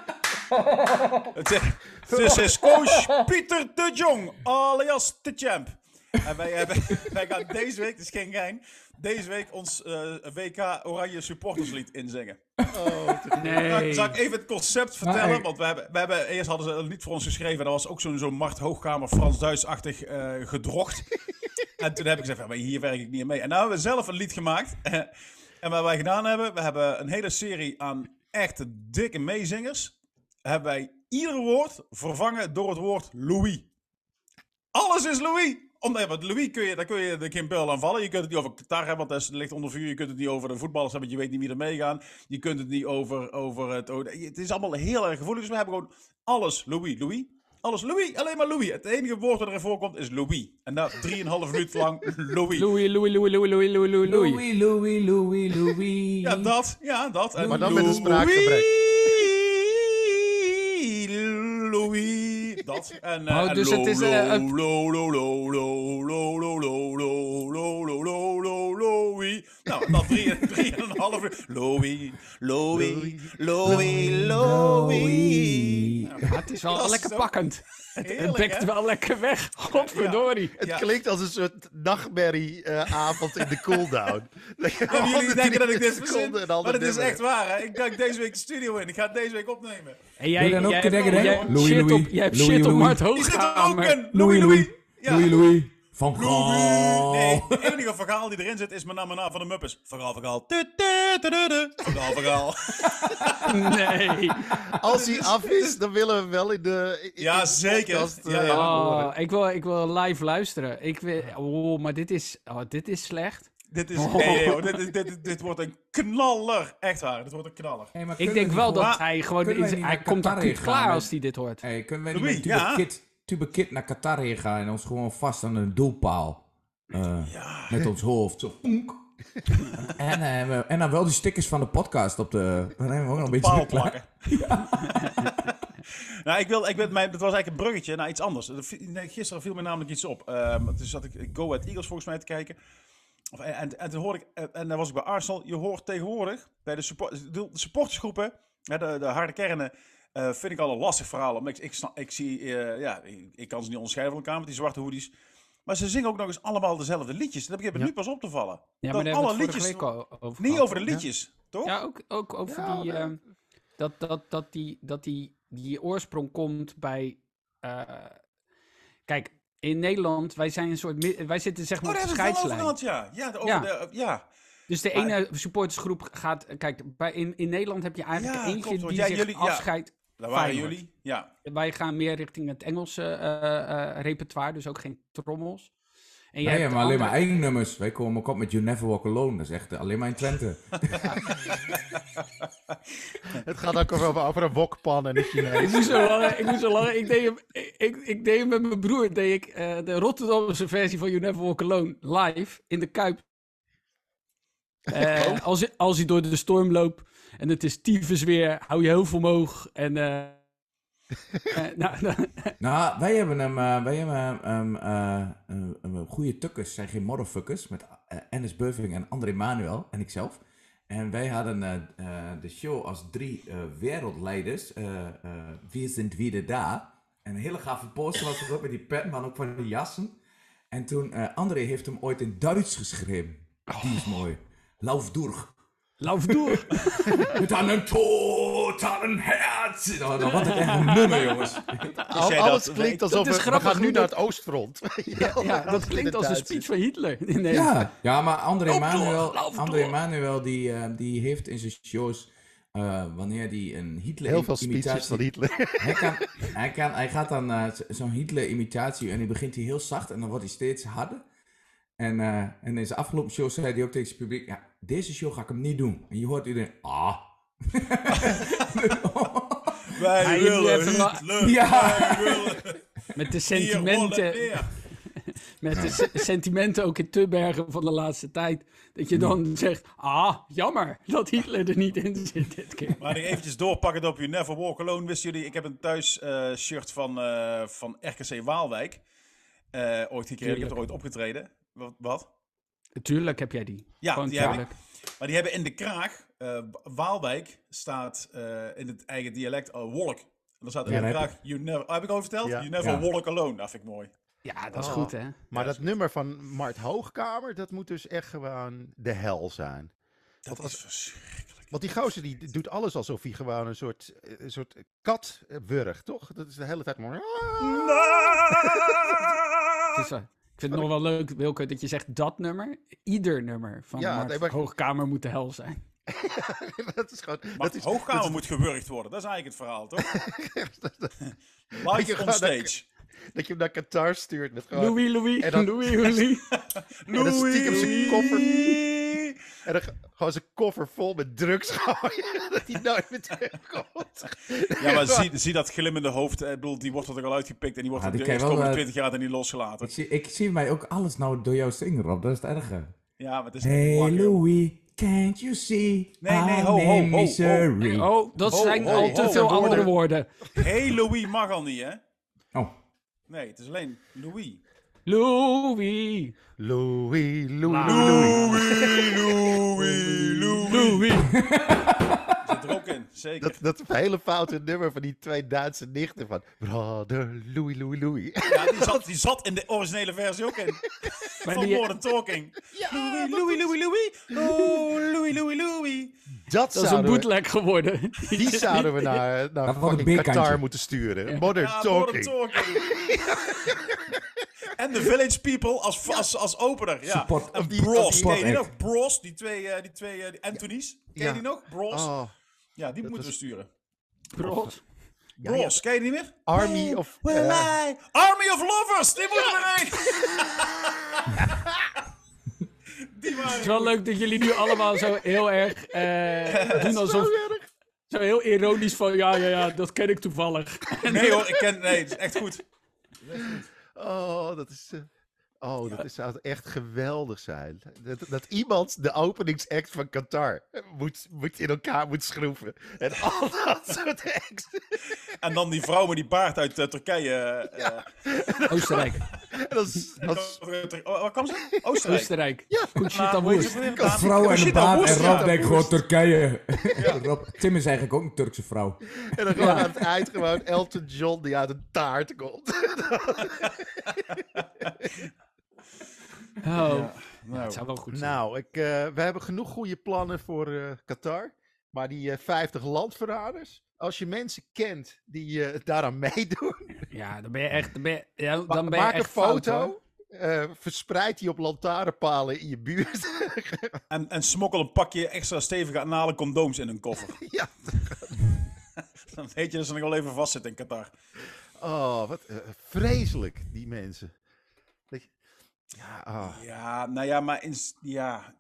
[SPEAKER 5] Het is coach Pieter de Jong, alias de Champ. En wij, hebben, wij gaan deze week, het is geen gein, deze week ons uh, eh, WK Oranje supporterslied inzingen. Oh, nee. Zal ik even het concept vertellen? Want we hebben, we hebben, eerst hadden ze een lied voor ons geschreven. Dat was ook zo'n zo'n Mart Hoogkamer Frans-Duits-achtig uh, gedrocht. en toen heb ik gezegd, maar hier werk ik niet mee. En nou hebben we zelf een lied gemaakt. en wat wij gedaan hebben, we hebben een hele serie aan echte dikke meezingers. Hebben wij ieder woord vervangen door het woord Louis. Alles is Louis omdat, want Louis kun je, daar kun je de Kim Pearl aan vallen. Je kunt het niet over Qatar hebben, want dat ligt onder vuur. Je kunt het niet over de voetballers hebben, want je weet niet wie er meegaan. Je kunt het niet over, over het... Het is allemaal heel erg gevoelig. Dus we hebben gewoon alles Louis. Louis? Alles Louis, alleen maar Louis. Het enige woord dat erin voorkomt is Louis. En na 3,5 minuten lang Louis.
[SPEAKER 4] Louis, Louis, Louis, Louis, Louis, Louis, Louis.
[SPEAKER 3] Louis, Louis, Louis, Louis.
[SPEAKER 5] Ja, dat. Ja, dat.
[SPEAKER 2] maar dan met een spraakgebrek.
[SPEAKER 5] Louis dat. En,
[SPEAKER 4] uh, oh, dus het is... Uh,
[SPEAKER 5] Nou, dan drie, drie en een half uur. Louis, Louis, Louis, Louis.
[SPEAKER 4] Het is wel lekker pakkend. Het bekt wel lekker weg. Godverdorie.
[SPEAKER 2] Het klinkt als een soort nachtmerrieavond uh, in de cooldown.
[SPEAKER 5] ja, jullie denken dat ik dit verzin, maar het is echt waar. Hè? Ik ga deze week de studio in. Ik ga het deze week opnemen.
[SPEAKER 4] En jij, dan ook jij, jij, jij, Louis, Louis, Louis, jij hebt Louis, shit Louis, op Mart
[SPEAKER 5] Hoogkamer. Louis, Louis.
[SPEAKER 3] Louis, Louis. Van Gaal.
[SPEAKER 5] Nee, de enige verhaal die erin zit is mijn naam van de Muppets. Verhaal, verhaal. Verhaal, verhaal.
[SPEAKER 4] Nee.
[SPEAKER 2] Als hij af is, dan willen we wel in de. In
[SPEAKER 5] ja, zeker.
[SPEAKER 2] Podcast,
[SPEAKER 5] ja, ja.
[SPEAKER 4] Oh, ik, wil, ik wil live luisteren. Ik wil, oh, maar dit is, oh, dit is slecht.
[SPEAKER 5] Dit, is, oh. nee, nee, dit, dit, dit, wordt een knaller. Echt waar, dit wordt een knaller.
[SPEAKER 4] Hey, ik denk wel dat hij gewoon... In, hij komt acuut klaar als hij dit hoort.
[SPEAKER 3] Hey, kunnen we niet Louis, met Tube Kid naar Qatar heen gaan en ons gewoon vast aan een doelpaal. Uh, ja. Met ons hoofd. Zo, en, uh, en dan wel die stickers van de podcast op de. Dan hebben we ook nog een beetje.
[SPEAKER 5] plakken. Ja. nou, ik wil, ik wil, mijn, dat was eigenlijk een bruggetje naar iets anders. Gisteren viel me namelijk iets op. Um, toen zat ik Go Ahead Eagles volgens mij te kijken. Of, en, en, toen hoorde ik, en dan was ik bij Arsenal. Je hoort tegenwoordig bij de, support, de supportersgroepen, de, de harde kernen. Uh, vind ik al een lastig verhaal. Omdat ik, ik, ik zie, uh, ja, ik, ik, kan ze niet onderscheiden van elkaar met die zwarte hoodies. Maar ze zingen ook nog eens allemaal dezelfde liedjes. Dat heb ik nu pas op te vallen.
[SPEAKER 4] Ja, maar dat alle liedjes. Over
[SPEAKER 5] niet over de liedjes, ja. toch?
[SPEAKER 4] Ja, ook, ook over ja, die, uh, dat, dat, dat, die, dat die, die oorsprong komt bij. kijk, in Nederland, wij zijn een soort. Wij zitten zeg maar oh, op de scheidslijn.
[SPEAKER 5] Ja, ja, over ja. De, ja.
[SPEAKER 4] Dus de ene supportersgroep gaat. Kijk, bij, in, in Nederland heb je eigenlijk ja, eentje klopt, die zich jullie, afscheidt.
[SPEAKER 5] Daar waren jullie, ja.
[SPEAKER 4] Wij gaan meer richting het Engelse uh, uh, repertoire, dus ook geen trommels.
[SPEAKER 3] En jij nee, maar alleen maar eigen nummers. Wij komen ook op met You Never Walk Alone. Dat is echt alleen maar in Twente.
[SPEAKER 2] het gaat ook over, over een wokpan en een Chinees.
[SPEAKER 4] ik moest zo lachen. Ik, moest zo lachen. ik, deed, hem, ik, ik deed hem met mijn broer. Deed ik, uh, de Rotterdamse versie van You Never Walk Alone live in de Kuip. Uh, als, als hij door de storm loopt en het is tyfus weer, hou je heel veel omhoog. En, uh,
[SPEAKER 3] nou, nou, nou, wij hebben hem, uh, wij hebben um, goede tukkers, zijn geen motherfuckers, met Ennis Beuving en André Manuel en ikzelf. En wij hadden de show als drie wereldleiders, Wie zijn wieder daar. En een hele gave poster was erop met die pet, maar ook van die jassen. En toen, André heeft hem ooit in Duits geschreven. Die is mooi. Lauf durch.
[SPEAKER 4] Lauf durch.
[SPEAKER 3] Met een totalen herz. Nou, het echt een nummer, jongens.
[SPEAKER 2] Al, alles dat, klinkt alsof we, we gaan nu naar het oostfront.
[SPEAKER 4] ja, ja, dat klinkt als een speech van Hitler.
[SPEAKER 3] ja, ja, maar André Manuel, André Manuel die, uh, die heeft in zijn shows wanneer hij een Hitler
[SPEAKER 2] Heel veel speeches van Hitler.
[SPEAKER 3] Hij, kan, hij, kan, hij gaat dan zo'n Hitler-imitatie en die begint hij heel zacht en dan wordt hij steeds harder. En, uh, en in zijn afgelopen show zei hij ook tegen zijn publiek, ja, deze show ga ik hem niet doen. En je hoort iedereen, ah.
[SPEAKER 5] Wij willen ja. wij willen...
[SPEAKER 4] Met de sentimenten... Met de sentimenten ook in Tubbergen van de laatste tijd. Dat je dan zegt, ah, jammer dat Hitler er niet in zit dit keer.
[SPEAKER 5] Maar ik eventjes doorpakken op You Never Walk Alone. Wisten jullie, ik heb een thuis uh, shirt van, uh, van RKC Waalwijk. Uh, ooit gekregen, ik heb er ooit opgetreden. Wat? wat?
[SPEAKER 4] Tuurlijk heb jij die.
[SPEAKER 5] Ja, die heb ik. Maar die hebben in de kraag, uh, Waalwijk staat uh, in het eigen dialect uh, wolk. En dan staat in ja, de kraag, you never, oh, heb ik al verteld? Ja. You never ja. walk alone. Dat vind ik mooi.
[SPEAKER 4] Ja, dat is oh. goed hè.
[SPEAKER 2] Maar dat nummer van Mart Hoogkamer, dat moet dus echt gewoon de hel zijn.
[SPEAKER 5] Dat was verschrikkelijk.
[SPEAKER 2] Want die gozer die doet alles alsof hij gewoon een soort, een soort kat wurgt, toch? Dat is de hele tijd maar...
[SPEAKER 4] Ik vind het nog wel leuk, Wilke, dat je zegt dat nummer. Ieder nummer van ja, nee, Hoogkamer moet de hel zijn.
[SPEAKER 5] dat is gewoon... dat is, Hoogkamer dat moet gewurgd worden. Dat is eigenlijk het verhaal, toch? Live on stage.
[SPEAKER 2] Dat je hem naar Qatar stuurt met
[SPEAKER 4] gewoon... Louis, Louis, en dan, Louis, Louis.
[SPEAKER 2] en dan stiekem zijn koffer... En dan gewoon zijn koffer vol met drugs gooien. dat hij nooit meer terugkomt.
[SPEAKER 5] Ja, maar zie, zie dat glimmende hoofd. Ik bedoel, die wordt er al uitgepikt. En die wordt ja, de eerste komende 20 jaar er niet losgelaten.
[SPEAKER 3] Ik zie, ik zie mij ook alles nou door jou zingen, Rob. Dat is het erge.
[SPEAKER 5] Ja, maar het is
[SPEAKER 3] Hey Louis, can't you see?
[SPEAKER 5] Nee, nee, ho, ho,
[SPEAKER 4] ho, Oh, dat zijn al te veel andere woorden.
[SPEAKER 5] Hey Louis mag al niet, hè?
[SPEAKER 3] Oh.
[SPEAKER 5] Nee, het is alleen Louis.
[SPEAKER 4] Louis.
[SPEAKER 2] Louis, Louis,
[SPEAKER 5] Louis, Louis, Louis. Louis. Zit er ook in, zeker.
[SPEAKER 2] Dat, dat hele foute nummer van die twee Duitse nichten van Brother Louis, Louis, Louis.
[SPEAKER 5] Ja, die zat, die zat in de originele versie ook in. van die... Modern Talking. Ja, Louis, Louis, Louis, Louis. Oh, Louis, Louis, Louis.
[SPEAKER 2] Dat,
[SPEAKER 4] dat is een bootleg geworden.
[SPEAKER 2] Die zouden we naar, naar fucking Qatar moeten sturen. Modern ja, Talking. Modern talking.
[SPEAKER 5] En de Village People als, als, als opener. Ja. Support, en Bros. Ken je die nog? Bros, die twee, uh, die twee uh, die Anthony's. Ken je die nog? Bros. Oh, ja, die moeten we sturen.
[SPEAKER 4] Bros.
[SPEAKER 5] Bros, ja, ken je die niet meer?
[SPEAKER 2] Army of... Uh,
[SPEAKER 5] Army of Lovers, die moeten erin!
[SPEAKER 4] die waren Het is wel leuk dat jullie nu allemaal zo heel erg uh, doen alsof... Zo heel ironisch van, ja, ja, ja, dat ken ik toevallig.
[SPEAKER 5] nee hoor, ik ken... Nee, het is echt goed.
[SPEAKER 2] Dat is echt goed. Oh, dat is. Oh, dat is, zou echt geweldig zijn. Dat, dat iemand de openingsact van Qatar moet, moet in elkaar moet schroeven. En al dat soort acts.
[SPEAKER 5] En dan die vrouw met die baard uit uh, Turkije. Uh, ja.
[SPEAKER 4] Oostenrijk.
[SPEAKER 5] als, als... Oh, waar kwam ze? Oostenrijk.
[SPEAKER 4] Oostenrijk. Ja. Conchita Wurst.
[SPEAKER 3] Een vrouw en een baard en Rob denkt gewoon Turkije. Ja. Rob, Tim is eigenlijk ook een Turkse vrouw.
[SPEAKER 2] En dan gewoon aan het eind gewoon Elton John die uit een taart komt.
[SPEAKER 4] Oh, nou, het zou wel goed zijn.
[SPEAKER 2] Nou, ik, uh, we hebben genoeg goede plannen voor uh, Qatar. Maar die uh, 50 landverraders, als je mensen kent die uh, daaraan meedoen.
[SPEAKER 4] Ja, dan ben je echt. Dan ben je, ja, dan ben
[SPEAKER 2] maak echt een foto. Uh, verspreid die op lantaarnpalen in je buurt.
[SPEAKER 5] en, en smokkel een pakje extra stevige anale condooms in een koffer.
[SPEAKER 2] ja.
[SPEAKER 5] dan weet je dat ze nog wel even vastzitten in Qatar.
[SPEAKER 2] Oh, wat uh, vreselijk, die mensen.
[SPEAKER 5] Ja, oh. ja, nou ja, maar in, ja,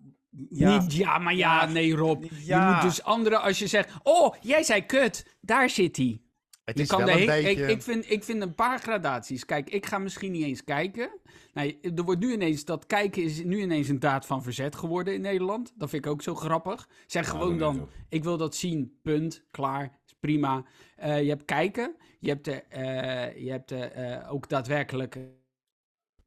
[SPEAKER 4] ja. Niet ja, maar ja, nee Rob. Ja. Je moet dus andere, als je zegt, oh, jij zei kut, daar zit hij.
[SPEAKER 2] Het is wel een beetje...
[SPEAKER 4] ik, ik, vind, ik vind een paar gradaties. Kijk, ik ga misschien niet eens kijken. Nee, er wordt nu ineens, dat kijken is nu ineens een daad van verzet geworden in Nederland. Dat vind ik ook zo grappig. Zeg gewoon dan, ik wil dat zien, punt, klaar, is prima. Uh, je hebt kijken, je hebt, uh, je hebt uh, ook daadwerkelijk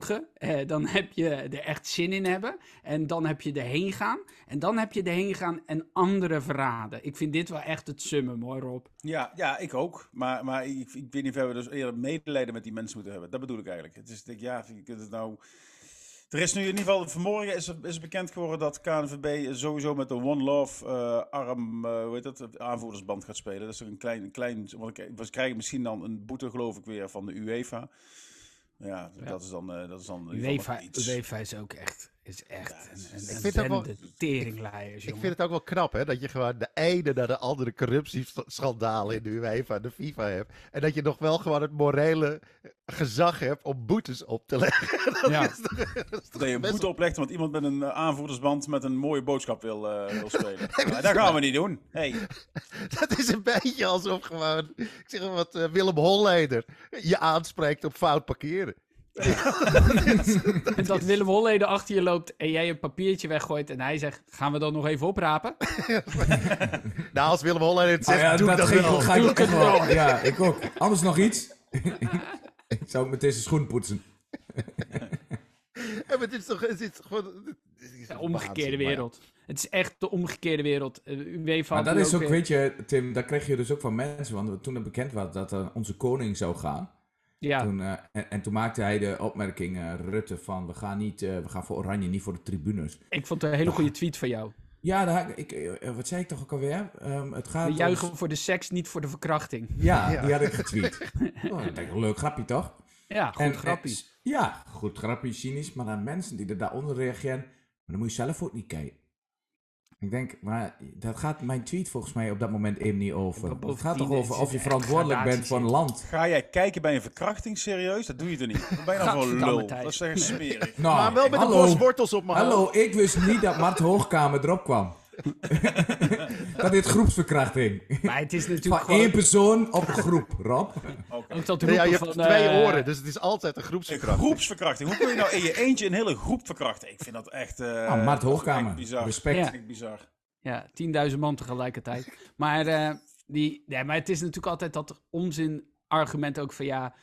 [SPEAKER 4] eh, dan heb je er echt zin in hebben. En dan heb je erheen gaan. En dan heb je erheen gaan en andere verraden. Ik vind dit wel echt het summum hoor, Rob.
[SPEAKER 5] Ja, ja ik ook. Maar, maar ik, ik weet niet of we dus eerder medelijden met die mensen moeten hebben. Dat bedoel ik eigenlijk. Het is, ja, je kunt het nou... Er is nu in ieder geval, vanmorgen is, is bekend geworden dat KNVB sowieso met de One Love uh, arm, uh, hoe heet dat, aanvoerdersband gaat spelen. Dat is een klein, klein, want we krijgen misschien dan een boete geloof ik weer van de UEFA. Ja, dat is dan, uh, dat is dan
[SPEAKER 4] UEFA, UEFA is ook echt is echt een, een, ik vind wel, teringleiers,
[SPEAKER 2] Ik vind het ook wel knap, hè, dat je gewoon de ene naar de andere corruptieschandalen in de UEFA en de FIFA hebt. En dat je nog wel gewoon het morele gezag hebt om boetes op te leggen. Dat, ja. is
[SPEAKER 5] toch, dat, dat je een boete oplegt, want iemand met een eh, aanvoerdersband met een mooie boodschap wil, uh, wil spelen. dat gaan we niet doen. Hey.
[SPEAKER 2] Dat is een beetje alsof gewoon, ik zeg maar wat, uh, Willem Holleder je aanspreekt op fout parkeren.
[SPEAKER 4] En dat Willem Holleden achter je loopt en jij een papiertje weggooit en hij zegt, gaan we dan nog even oprapen?
[SPEAKER 2] nou, als Willem Holleden het zegt, oh ja, doe dat, dat wel.
[SPEAKER 3] Ga ik ook wel. Ja, ik ook. Anders nog iets? ik zou met deze schoen poetsen.
[SPEAKER 2] ja, maar het is toch, het is gewoon...
[SPEAKER 4] Het is de omgekeerde wereld. Het is echt de omgekeerde wereld. UEFA
[SPEAKER 3] maar dat is ook, weet je, Tim, dat kreeg je dus ook van mensen. Want toen het bekend was dat uh, onze koning zou gaan, ja. Toen, uh, en, en, toen maakte hij de opmerking, uh, Rutte, van we gaan, niet, uh, we gaan voor Oranje, niet voor de tribunes.
[SPEAKER 4] Ik vond het een hele goede tweet van jou.
[SPEAKER 3] Ja, daar, ik, wat zei ik toch ook alweer? Um, het gaat
[SPEAKER 4] we juichen voor de seks, niet voor de verkrachting.
[SPEAKER 3] Ja, ja. die had ik getweet. oh, ik denk, leuk grapje toch?
[SPEAKER 4] Ja, goed en, grapje.
[SPEAKER 3] ja, goed grapje, cynisch. Maar dan mensen die er daaronder reageren, maar dan moet je zelf ook niet kijken. Ik denk, maar dat gaat mijn tweet volgens mij op dat moment even niet over. Het gaat toch over of je verantwoordelijk bent voor een land.
[SPEAKER 5] Ga jij kijken bij een verkrachting serieus? Dat doe je er niet. Dan ben je dan gewoon lul. Dat is echt smerig.
[SPEAKER 2] Nou, maar wel met hallo, een wortels op mijn
[SPEAKER 3] Hallo, ik wist niet dat Mart Hoogkamer erop kwam. dat is groepsverkrachting.
[SPEAKER 4] Maar het is natuurlijk
[SPEAKER 3] Van één persoon op een groep, Rob.
[SPEAKER 2] Okay. ja, je hebt twee uh... oren, dus het is altijd een groepsverkrachting.
[SPEAKER 5] Een groepsverkrachting. Hoe kun je nou in je eentje een hele groep verkrachten? Ik vind dat echt... Uh,
[SPEAKER 3] ah, Mart Hoogkamer. Bizar. Respect.
[SPEAKER 5] Ja. bizar.
[SPEAKER 4] Ja, 10.000 man tegelijkertijd. Maar, uh, die, ja, maar het is natuurlijk altijd dat onzin argument ook van ja,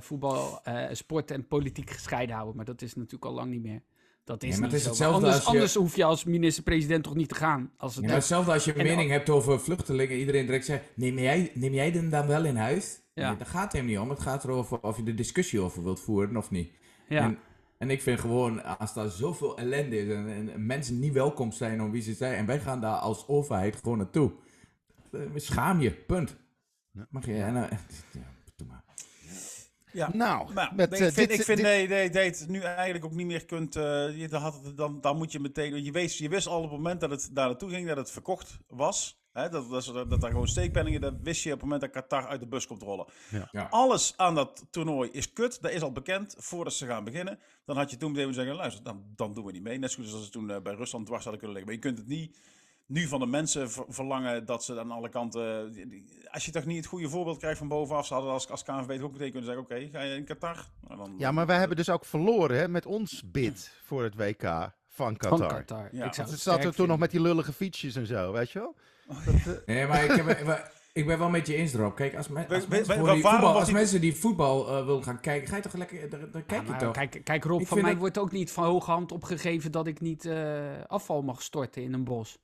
[SPEAKER 4] voetbal, sport en politiek gescheiden houden. Maar dat is natuurlijk al lang niet meer. Dat is, het is hetzelfde anders, als je... anders hoef je als minister-president toch niet te gaan. Als
[SPEAKER 3] het ja, hetzelfde als je een mening hebt over vluchtelingen. Iedereen direct zegt, neem jij, neem jij hem dan wel in huis? Ja. Nee, daar gaat het niet om. Het gaat erover of je de discussie over wilt voeren of niet. Ja. En, en ik vind gewoon, als daar zoveel ellende is en, en, mensen niet welkom zijn om wie ze zijn... en wij gaan daar als overheid gewoon naartoe. Eh, schaam je, punt. Mag je... En, uh, ja,
[SPEAKER 5] nou, maar, met, ik, uh, vind, dit, ik vind nee, nee, dat je nu eigenlijk ook niet meer kunt. Uh, je, dan, had het, dan, dan moet je meteen. Je wist, je wist al op het moment dat het daar naartoe ging, dat het verkocht was. Hè, dat, dat, dat, dat daar gewoon steekpenningen, dat wist je op het moment dat Qatar uit de bus komt rollen. Ja. Ja. Alles aan dat toernooi is kut, dat is al bekend voordat ze gaan beginnen. Dan had je toen meteen zeggen: luister, dan, dan doen we niet mee. Net zoals als ze toen uh, bij Rusland dwars hadden kunnen liggen. Maar je kunt het niet nu van de mensen verlangen dat ze aan alle kanten. Als je toch niet het goede voorbeeld krijgt van bovenaf, ze hadden als, als KNVB ook meteen kunnen zeggen: Oké, ga je in Qatar?
[SPEAKER 2] Nou, dan, ja, maar wij hebben dus ook verloren hè, met ons bid voor het WK van Qatar. Van Qatar. Ja. Ik het zat er toen nog met die lullige fietsjes en zo, weet je wel?
[SPEAKER 3] Dat, uh... Nee, maar ik, heb, ik ben wel met je eens erop. Kijk, als, me, als, mensen, die voetbal, als mensen die voetbal uh, willen gaan kijken, ga je toch lekker, daar, kijk je toch.
[SPEAKER 4] Kijk, kijk Rob, ik van mij wordt ook niet van hoge hand opgegeven dat ik niet uh, afval mag storten in een bos.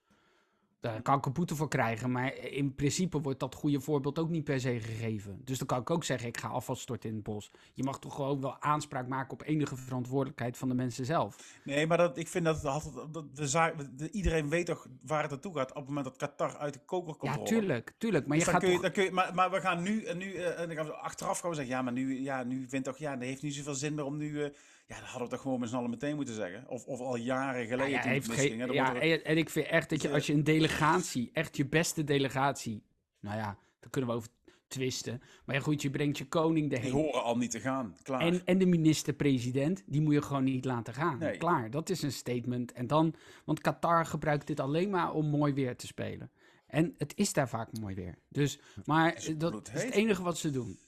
[SPEAKER 4] Daar kan ik een boete voor krijgen, maar in principe wordt dat goede voorbeeld ook niet per se gegeven. Dus dan kan ik ook zeggen, ik ga afval storten in het bos. Je mag toch gewoon wel aanspraak maken op enige verantwoordelijkheid van de mensen zelf.
[SPEAKER 5] Nee, maar dat, ik vind dat, dat, dat de, iedereen weet toch waar het naartoe gaat op het moment dat Qatar uit de koker komt
[SPEAKER 4] Ja, tuurlijk, tuurlijk. Maar, dus je gaat
[SPEAKER 5] kun je,
[SPEAKER 4] toch...
[SPEAKER 5] kun je, maar, maar we gaan nu, en nu uh, en dan gaan we achteraf gaan we zeggen, ja, maar nu, ja, nu vindt toch, ja, dat heeft niet zoveel zin meer om nu... Uh, ja, dat hadden we toch gewoon met z'n allen meteen moeten zeggen. Of, of al jaren geleden ja, ja, het
[SPEAKER 4] Ja, en, en, ik vind echt dat je als je een delegatie, echt je beste delegatie... Nou ja, daar kunnen we over twisten. Maar ja, goed, je brengt je koning erheen.
[SPEAKER 5] Die horen al niet te gaan, klaar.
[SPEAKER 4] En, en de minister-president, die moet je gewoon niet laten gaan. Nee. Klaar, dat is een statement. En dan, want Qatar gebruikt dit alleen maar om mooi weer te spelen. En het is daar vaak mooi weer. Dus, maar dat is het enige wat ze doen.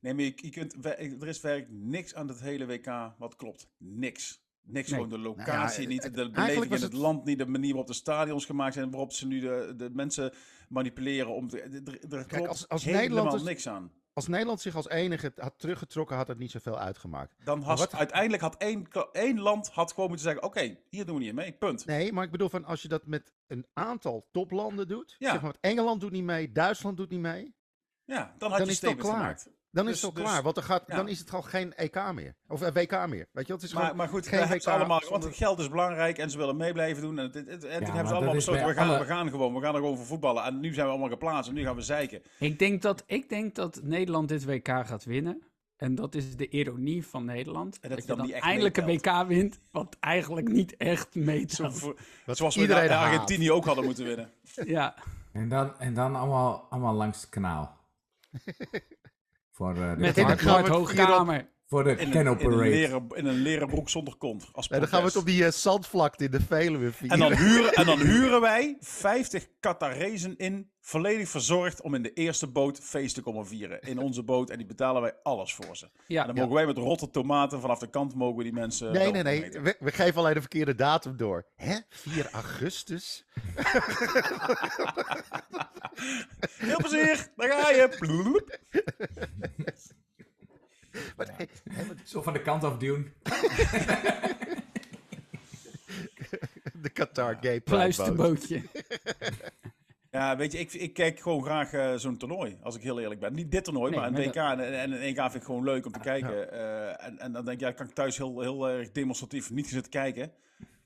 [SPEAKER 5] Nee, maar je, kunt, er is werkelijk niks aan het hele WK wat klopt. Niks. Niks, gewoon de locatie nou niet, de beleving in het, land niet, de manier waarop de stadions gemaakt zijn, waarop ze nu de, de mensen manipuleren. Om er, klopt als, als Nederland niks aan.
[SPEAKER 2] Als Nederland zich als enige had teruggetrokken, had het niet zoveel uitgemaakt.
[SPEAKER 5] Dan had wat... uiteindelijk had één, één land had gewoon moeten zeggen: Oké, hier doen we niet mee. Punt.
[SPEAKER 2] Nee, maar ik bedoel van als je dat met een aantal toplanden doet. Ja. Zeg maar, Engeland doet niet mee, Duitsland doet niet mee.
[SPEAKER 5] Ja, dan had dan je is het klaar. Gemaakt.
[SPEAKER 2] Dan is dus, het al klaar, dus- want dan, gaat, dan is het al geen EK meer. Of uh, WK meer. Weet je, het is
[SPEAKER 5] maar, maar goed, geen WK. Allemaal, want het geld is belangrijk en ze willen mee blijven doen. En, het, het, en toen hebben ze allemaal besloten, we gaan, we gaan gewoon, we gaan er gewoon voor voetballen. En nu zijn we allemaal geplaatst en nu gaan we zeiken.
[SPEAKER 4] Ik denk dat, ik denk dat Nederland dit WK gaat winnen. En dat is de ironie van Nederland. dat, dat je dan, eindelijk een WK wint, wat eigenlijk niet echt. Zo
[SPEAKER 5] zoals we iedereen in Argentinië ook hadden moeten winnen.
[SPEAKER 4] ja.
[SPEAKER 3] En dan, en dan allemaal, allemaal langs het kanaal.
[SPEAKER 4] Voor, uh, Met een.
[SPEAKER 3] Voor de
[SPEAKER 5] in Parade. In een, leren, in een leren broek zonder kont. Als
[SPEAKER 2] en dan gaan we het op die uh, zandvlakte in de Veluwe
[SPEAKER 5] vieren. En dan, huren, en dan huren wij 50 Qatarezen in, volledig verzorgd, om in de eerste boot feest te komen vieren. In onze boot. En die betalen wij alles voor ze. Ja, en dan mogen wij met rotte tomaten vanaf de kant mogen we die mensen...
[SPEAKER 2] Nee, nee, nee. We, we, geven alleen de verkeerde datum door. Hè? 4 augustus?
[SPEAKER 5] Heel plezier, daar ga je.
[SPEAKER 3] Zo van de kant af duwen.
[SPEAKER 2] de Qatar Gay
[SPEAKER 4] Pluisterbootje.
[SPEAKER 5] Ja, weet je, ik, ik kijk gewoon graag uh, zo'n toernooi, als ik heel eerlijk ben. Niet dit toernooi, maar een WK en, en een EK vind ik gewoon leuk om te kijken. Uh, en, en dan denk ik, ja, kan ik thuis heel, heel erg demonstratief niet zitten kijken.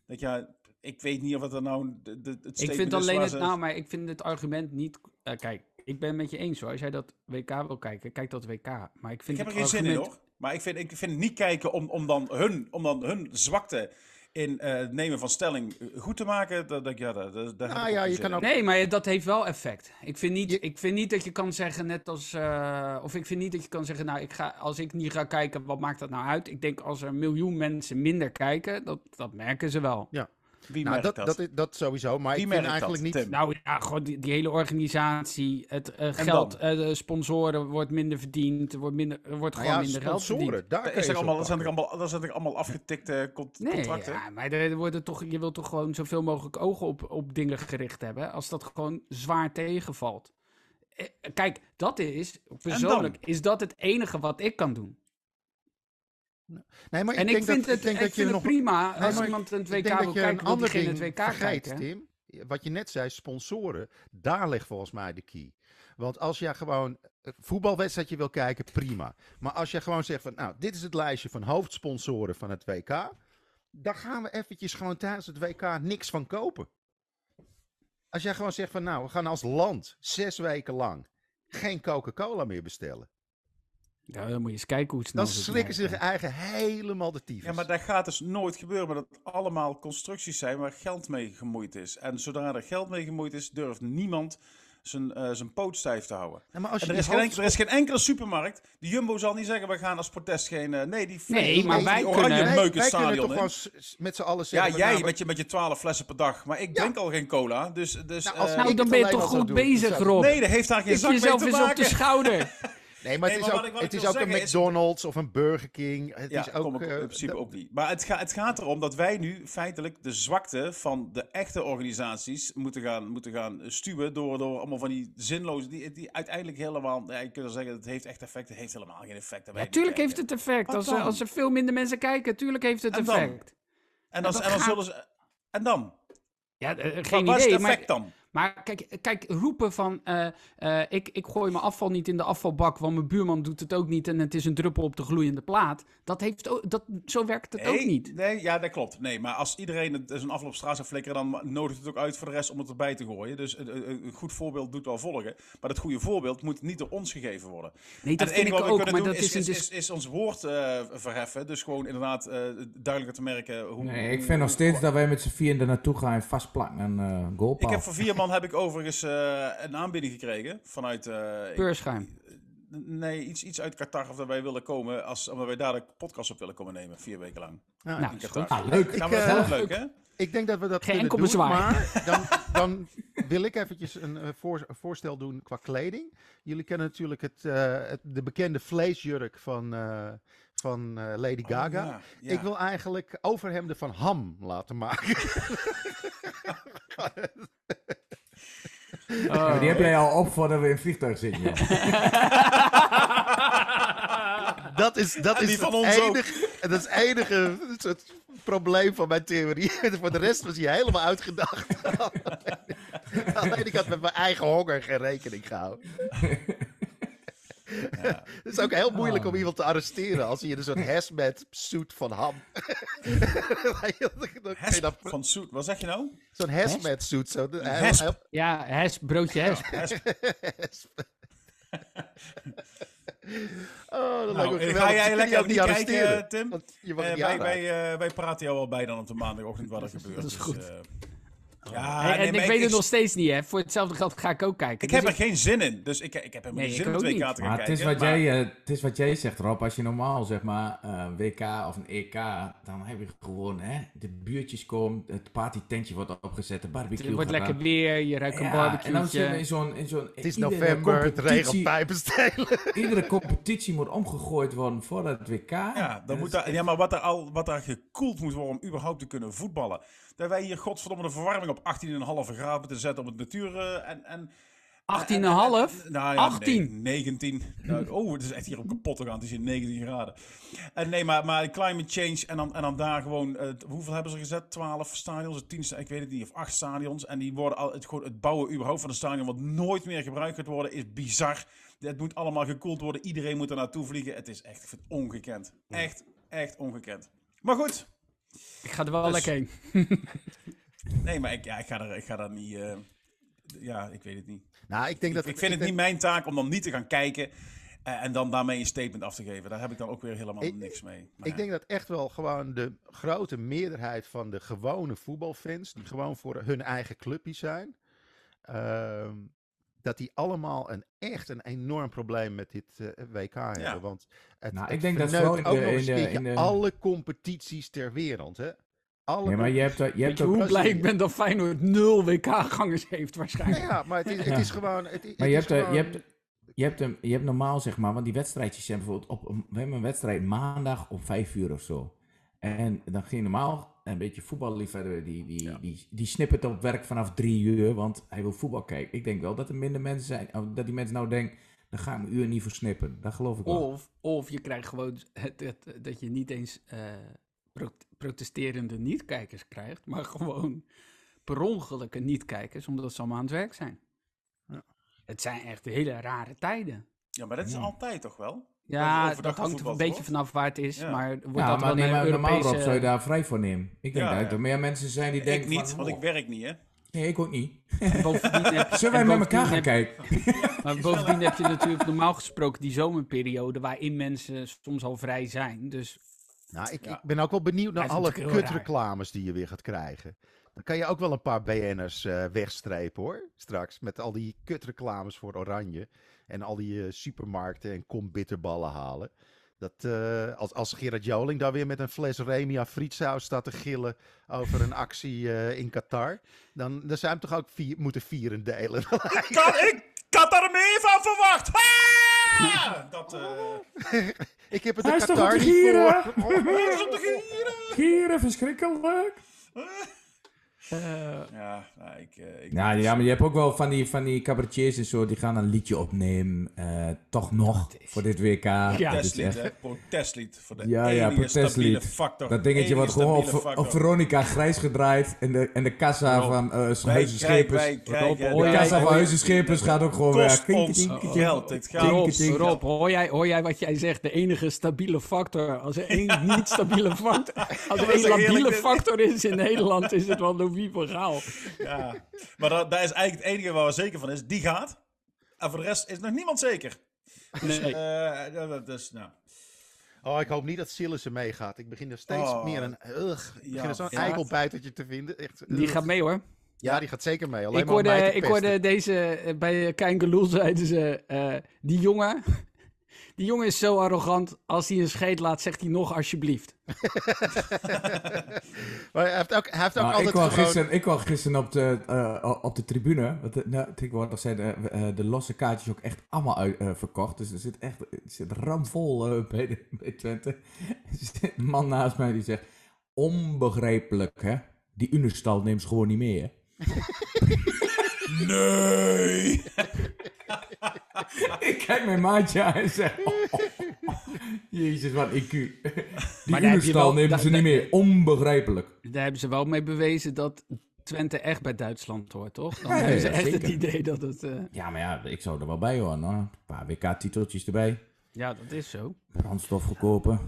[SPEAKER 5] Dat ja, ik weet niet of het er nou de, de, het
[SPEAKER 4] Ik vind alleen het, nou, maar ik vind het argument niet, uh, kijk, ik ben het met je eens hoor. Als jij dat WK wil kijken, kijk dat WK. Maar ik vind
[SPEAKER 5] ik heb er geen zin in hoor. Maar ik vind, ik vind het niet kijken om, om, dan, hun, om dan hun zwakte in uh, het nemen van stelling goed te maken. Dat, dat, ja, dat, dat ah, ja, je kan ook...
[SPEAKER 4] Nee, maar dat heeft wel effect. Ik vind niet, ik vind niet dat je kan zeggen, net als. Uh, of ik vind niet dat je kan zeggen, nou, ik ga, als ik niet ga kijken, wat maakt dat nou uit? Ik denk als er een miljoen mensen minder kijken, dat, dat merken ze wel.
[SPEAKER 2] Ja. Wie nou, dat, dat? Dat, sowieso, maar Wie ik vind eigenlijk niet...
[SPEAKER 4] Nou ja, gewoon die, hele organisatie, het uh, geld, uh, de sponsoren wordt minder verdiend, er wordt, minder, er wordt nou gewoon ja, minder geld verdiend.
[SPEAKER 5] Daar is er allemaal, dat zijn er allemaal, dat zijn er allemaal afgetikte contracten.
[SPEAKER 4] Nee, ja, maar er worden toch, je wilt toch gewoon zoveel mogelijk ogen op, op dingen gericht hebben, als dat gewoon zwaar tegenvalt. Eh, kijk, dat is, persoonlijk, is dat het enige wat ik kan doen. Nee, maar en ik, ik vind dat, het, ik denk dat je nog prima als iemand een 2K wil kijken, wil diegene het WK vergeet, kijken. Tim,
[SPEAKER 2] wat je net zei, sponsoren, daar ligt volgens mij de key. Want als jij gewoon een voetbalwedstrijdje wil kijken, prima. Maar als je gewoon zegt van, nou, dit is het lijstje van hoofdsponsoren van het WK. Daar gaan we eventjes gewoon tijdens het WK niks van kopen. Als jij gewoon zegt van, nou, we gaan als land zes weken lang geen Coca-Cola meer bestellen.
[SPEAKER 4] Ja, dan moet je eens kijken hoe snel
[SPEAKER 2] Dan schrikken ze zich eigen helemaal de tyfus.
[SPEAKER 5] Ja, maar dat gaat dus nooit gebeuren. Maar dat allemaal constructies zijn waar geld mee gemoeid is. En zodra er geld mee gemoeid is, durft niemand zijn, uh, zijn poot stijf te houden. Ja, maar als je er, is geen enkele, er is geen enkele supermarkt. De Jumbo zal niet zeggen, we gaan als protest geen... Uh, nee, die,
[SPEAKER 4] nee, maar wij oranje kunnen,
[SPEAKER 2] wij, wij stadion, kunnen toch gewoon met z'n allen
[SPEAKER 5] zeggen... Ja, jij met je, met je twaalf flessen per dag. Maar ik drink al geen cola, dus... dus
[SPEAKER 4] nou, uh, nou dan ben je toch goed bezig, Rob.
[SPEAKER 5] Nee, dat heeft daar geen zak mee te maken.
[SPEAKER 4] jezelf eens op de schouder.
[SPEAKER 2] Nee, maar het is ook, het is ook een McDonald's of een Burger King. Het
[SPEAKER 5] ja,
[SPEAKER 2] is ook,
[SPEAKER 5] kom ik in principe ook niet. Maar het, het gaat erom dat wij nu feitelijk de zwakte van de echte organisaties moeten gaan, moeten gaan stuwen door, door allemaal van die zinloze, die, die uiteindelijk helemaal, ja, je kunt zeggen, het heeft echt effect, het heeft helemaal geen effect.
[SPEAKER 4] Natuurlijk heeft het effect. Als, als er veel minder mensen kijken, tuurlijk heeft het effect.
[SPEAKER 5] En, dan, en, dan, zullen ze, en dan?
[SPEAKER 4] Ja, uh, geen idee. Wat is het effect dan? Maar kijk, kijk roepen van uh, uh, ik, ik gooi mijn afval niet in de afvalbak, want mijn buurman doet het ook niet en het is een druppel op de gloeiende plaat. Dat heeft ook, dat, zo werkt het ook niet.
[SPEAKER 5] Nee, ja, dat klopt. Nee, maar als iedereen zijn afval op straat zou flikkeren, dan nodigt het ook uit voor de rest om het erbij te gooien. Dus uh, een goed voorbeeld doet wel volgen. Maar dat goede voorbeeld moet niet door ons gegeven worden.
[SPEAKER 4] Nee, dat en het enige wat we ook, kunnen doen
[SPEAKER 5] is, is, is, is, ons woord verheffen. Dus gewoon inderdaad duidelijker te merken hoe...
[SPEAKER 3] Nee, ik vind nog steeds dat wij met z'n vier er naartoe gaan en vastplakken een uh.
[SPEAKER 5] Ik heb voor vier man heb ik overigens uh, een aanbieding gekregen vanuit... Uh,
[SPEAKER 4] Beurschuim.
[SPEAKER 5] Nee, iets, iets uit Qatar of dat wij willen komen, als, omdat wij daar de podcast op willen komen nemen, vier weken lang.
[SPEAKER 4] Ja, nou,
[SPEAKER 3] Qatar. Ah, leuk.
[SPEAKER 5] Ik, uh, leuk, hè?
[SPEAKER 2] Ik denk dat we dat Geen enkel doen, bezwaar. maar dan, dan wil ik eventjes een, voor, voorstel doen qua kleding. Jullie kennen natuurlijk het, het de bekende vleesjurk van, van Lady oh, Gaga. ja, ja. Ik wil eigenlijk overhemden van ham laten maken.
[SPEAKER 3] Oh. Die heb jij al op voordat we in het vliegtuig zitten.
[SPEAKER 2] dat is, dat is, het enige, dat is het enige soort probleem van mijn theorie. Voor de rest was hij helemaal uitgedacht. Alleen ik had met mijn eigen honger geen rekening gehouden. Ja. Het is ook heel moeilijk om oh. iemand te arresteren als hij in een soort hazmat suit van ham.
[SPEAKER 5] Van suit, wat zeg je nou?
[SPEAKER 2] Zo'n hazmat suit. Zo.
[SPEAKER 4] Ja, has, broodje hasp.
[SPEAKER 2] oh,
[SPEAKER 5] Oh, dat nou, lijkt Ga jij lekker niet kijken, Tim? Je uh, wij, wij, wij praten jou al bij dan op de maandagochtend wat er gebeurt.
[SPEAKER 4] Dat is goed. Dus, ja, en ik weet het nog steeds niet, hè. Voor hetzelfde geld ga ik ook kijken.
[SPEAKER 5] Ik dus heb er geen zin in. Dus ik, ik heb helemaal geen zin in twee kaarten te
[SPEAKER 3] kijken. Het is, wat jij, uh, het is wat jij zegt, Rob. Als je normaal, zeg maar, uh, WK of een EK... dan heb je gewoon, hè, de buurtjes komen... het partytentje wordt opgezet, de barbecue
[SPEAKER 4] Het wordt lekker weer, je ruikt een barbecue. En dan
[SPEAKER 3] zit je in zo'n... In zo'n
[SPEAKER 2] het is november, het regent pijpen stelen.
[SPEAKER 3] Iedere competitie moet omgegooid worden voor het WK.
[SPEAKER 5] Ja, dan moet daar, ja maar wat er, al, wat er gekoeld moet worden om überhaupt te kunnen voetballen dat wij hier godverdomme de verwarming op 18,5 graden te zetten op het natuur. Uh, en, en,
[SPEAKER 4] 18,5?
[SPEAKER 5] Nou, ja, 18? 19. Nou, oh, het is echt hier op kapot te gaan. Het is hier 19 graden. En nee, maar, maar climate change en dan, en dan daar gewoon... Uh, hoeveel hebben ze gezet? 12 stadions? 10 ik weet het niet. Of 8 stadions. En die worden al... Het, gewoon, het bouwen überhaupt van een stadion wat nooit meer gebruikt gaat worden is bizar. Het moet allemaal gekoeld worden. Iedereen moet er naartoe vliegen. Het is echt ik vind het ongekend. Echt, echt ongekend. Maar goed,
[SPEAKER 4] ik ga er wel dus- lekker heen.
[SPEAKER 5] nee, maar ik, ja, ik, ga er, ik ga daar niet... Uh, ja, ik weet het niet.
[SPEAKER 2] Nou, ik denk dat...
[SPEAKER 5] Ik, vind het niet mijn taak om dan niet te gaan kijken... Uh, en dan daarmee een statement af te geven. Daar heb ik dan ook weer helemaal niks mee.
[SPEAKER 2] Maar ik denk dat echt wel gewoon de grote meerderheid van de gewone voetbalfans... die gewoon voor hun eigen clubje zijn... Uh, dat die allemaal een echt een enorm probleem met dit uh, eh, WK hebben. Want het, nou, ik denk dat ook nog eens in de... alle competities ter wereld. Hè?
[SPEAKER 3] Alle nee, maar je hebt, je hebt
[SPEAKER 4] hoe blij ik ben dat Feyenoord nul WK-gangers heeft waarschijnlijk.
[SPEAKER 2] Ja, maar het is, het is gewoon... Het,
[SPEAKER 3] maar
[SPEAKER 2] je,
[SPEAKER 3] hebt, gewoon... je, hebt, je, hebt hem, je hebt normaal, zeg maar, want die wedstrijdjes zijn bijvoorbeeld op... We hebben een wedstrijd maandag om vijf uur of zo. En dan ging normaal een beetje voetballiefhebber, die, die, ja. die, die snippert op werk vanaf drie uur, want hij wil voetbal kijken. Ik denk wel dat er minder mensen zijn, dat die mensen nou denken, dan ga ik een uur niet voor snippen. Dat geloof ik wel.
[SPEAKER 4] Of, of je krijgt gewoon het, het, dat je niet eens uh, protesterende niet-kijkers krijgt, maar gewoon per ongeluk niet-kijkers, omdat ze allemaal aan het werk zijn. Ja. Het zijn echt hele rare tijden.
[SPEAKER 5] Ja, maar dat is altijd toch wel?
[SPEAKER 4] Ja, dat hangt er een beetje vanaf waar het is. Maar wordt
[SPEAKER 3] ja,
[SPEAKER 4] dat
[SPEAKER 3] maar, nee, maar Europese... normaal zou je daar vrij voor nemen. Ik denk dat er meer mensen zijn die denken
[SPEAKER 5] Ik niet, want ik werk niet, hè?
[SPEAKER 3] Nee, ik ook niet. Zullen wij met elkaar gaan kijken?
[SPEAKER 4] maar bovendien heb je natuurlijk normaal gesproken die zomerperiode waarin mensen soms al vrij zijn. Dus
[SPEAKER 2] nou, ik, ik ben ook wel benieuwd naar alle kutreclames die je weer gaat krijgen. Dan kan je ook wel een paar BN'ers uh, wegstrepen hoor, straks. Met al die kutreclames voor Oranje. En al die uh, supermarkten en kom bitterballen halen. Dat, uh, als, als Gerard Joling daar weer met een fles Remia frietsaus staat te gillen over een actie uh, in Qatar, dan, dan zou hem toch ook vier, moeten vieren delen. ik,
[SPEAKER 5] kan, ik had er meer van verwacht! Dat, uh...
[SPEAKER 2] ik heb het in Qatar niet voor.
[SPEAKER 5] Oh, hij is op de gieren!
[SPEAKER 3] Gieren, verschrikkelijk!
[SPEAKER 5] Uh, ja, nou, ik, ik
[SPEAKER 3] ja, ja, maar je hebt ook wel van die, van die cabaretiers en zo, die gaan een liedje opnemen, uh, toch nog, voor dit WK. Ja,
[SPEAKER 5] protestlied, echt... protestlied. Voor de
[SPEAKER 3] ja, ja, protestlied. Factor. Dat dingetje wordt gewoon op, op, Veronica grijs gedraaid en de, en de kassa van uh, Huizenschepers. De kassa van gaat ook gewoon weer.
[SPEAKER 5] Ons geld, dit gaat
[SPEAKER 4] Rob, hoor jij, hoor jij wat jij zegt? De enige stabiele factor, als er één niet stabiele factor, als er één labiele factor is in Nederland, is het wel de verhaal.
[SPEAKER 5] Ja, maar dat, dat, is eigenlijk het enige waar we zeker van is. Die gaat. En voor de rest is nog niemand zeker. Dus, nee. Uh, dus, nou.
[SPEAKER 2] Oh, ik hoop niet dat Sillissen meegaat. Ik begin er steeds oh. meer een... Ugh, ik begin er zo'n ja. eikelbijtertje te vinden. Echt,
[SPEAKER 4] die gaat mee hoor.
[SPEAKER 2] Ja, die gaat zeker mee. Alleen
[SPEAKER 4] ik hoorde, ik hoorde deze eh, bij Kein Geloel zeiden ze: uh, die jongen die jongen is zo arrogant. Als hij een scheet laat, zegt hij nog alsjeblieft.
[SPEAKER 2] maar hij heeft ook, hij heeft ook nou, altijd
[SPEAKER 3] ik,
[SPEAKER 2] kwam
[SPEAKER 3] gisteren, ik kwam gisteren op de, uh, op de tribune. Want, uh, nou, tegenwoordig zijn de, uh, de losse kaartjes ook echt allemaal uit, verkocht. Dus er zit echt er zit ramvol bij, de, bij Twente. er zit een man naast mij die zegt... Onbegrijpelijk, hè? Die Unistal neemt ze gewoon niet meer,
[SPEAKER 5] Nee!
[SPEAKER 3] ik kijk mijn maatje aan en zeg... Oh, Jezus, wat IQ. Die Unistal nemen ze niet meer. Onbegrijpelijk.
[SPEAKER 4] Daar hebben ze wel mee bewezen dat Twente echt bij Duitsland hoort, toch? Dan hebben ze echt het idee dat het... Uh...
[SPEAKER 3] Ja, maar ja, ik zou er wel bij horen. Hoor. Een paar WK-titeltjes erbij.
[SPEAKER 4] Ja, dat is zo.
[SPEAKER 3] Brandstof verkopen.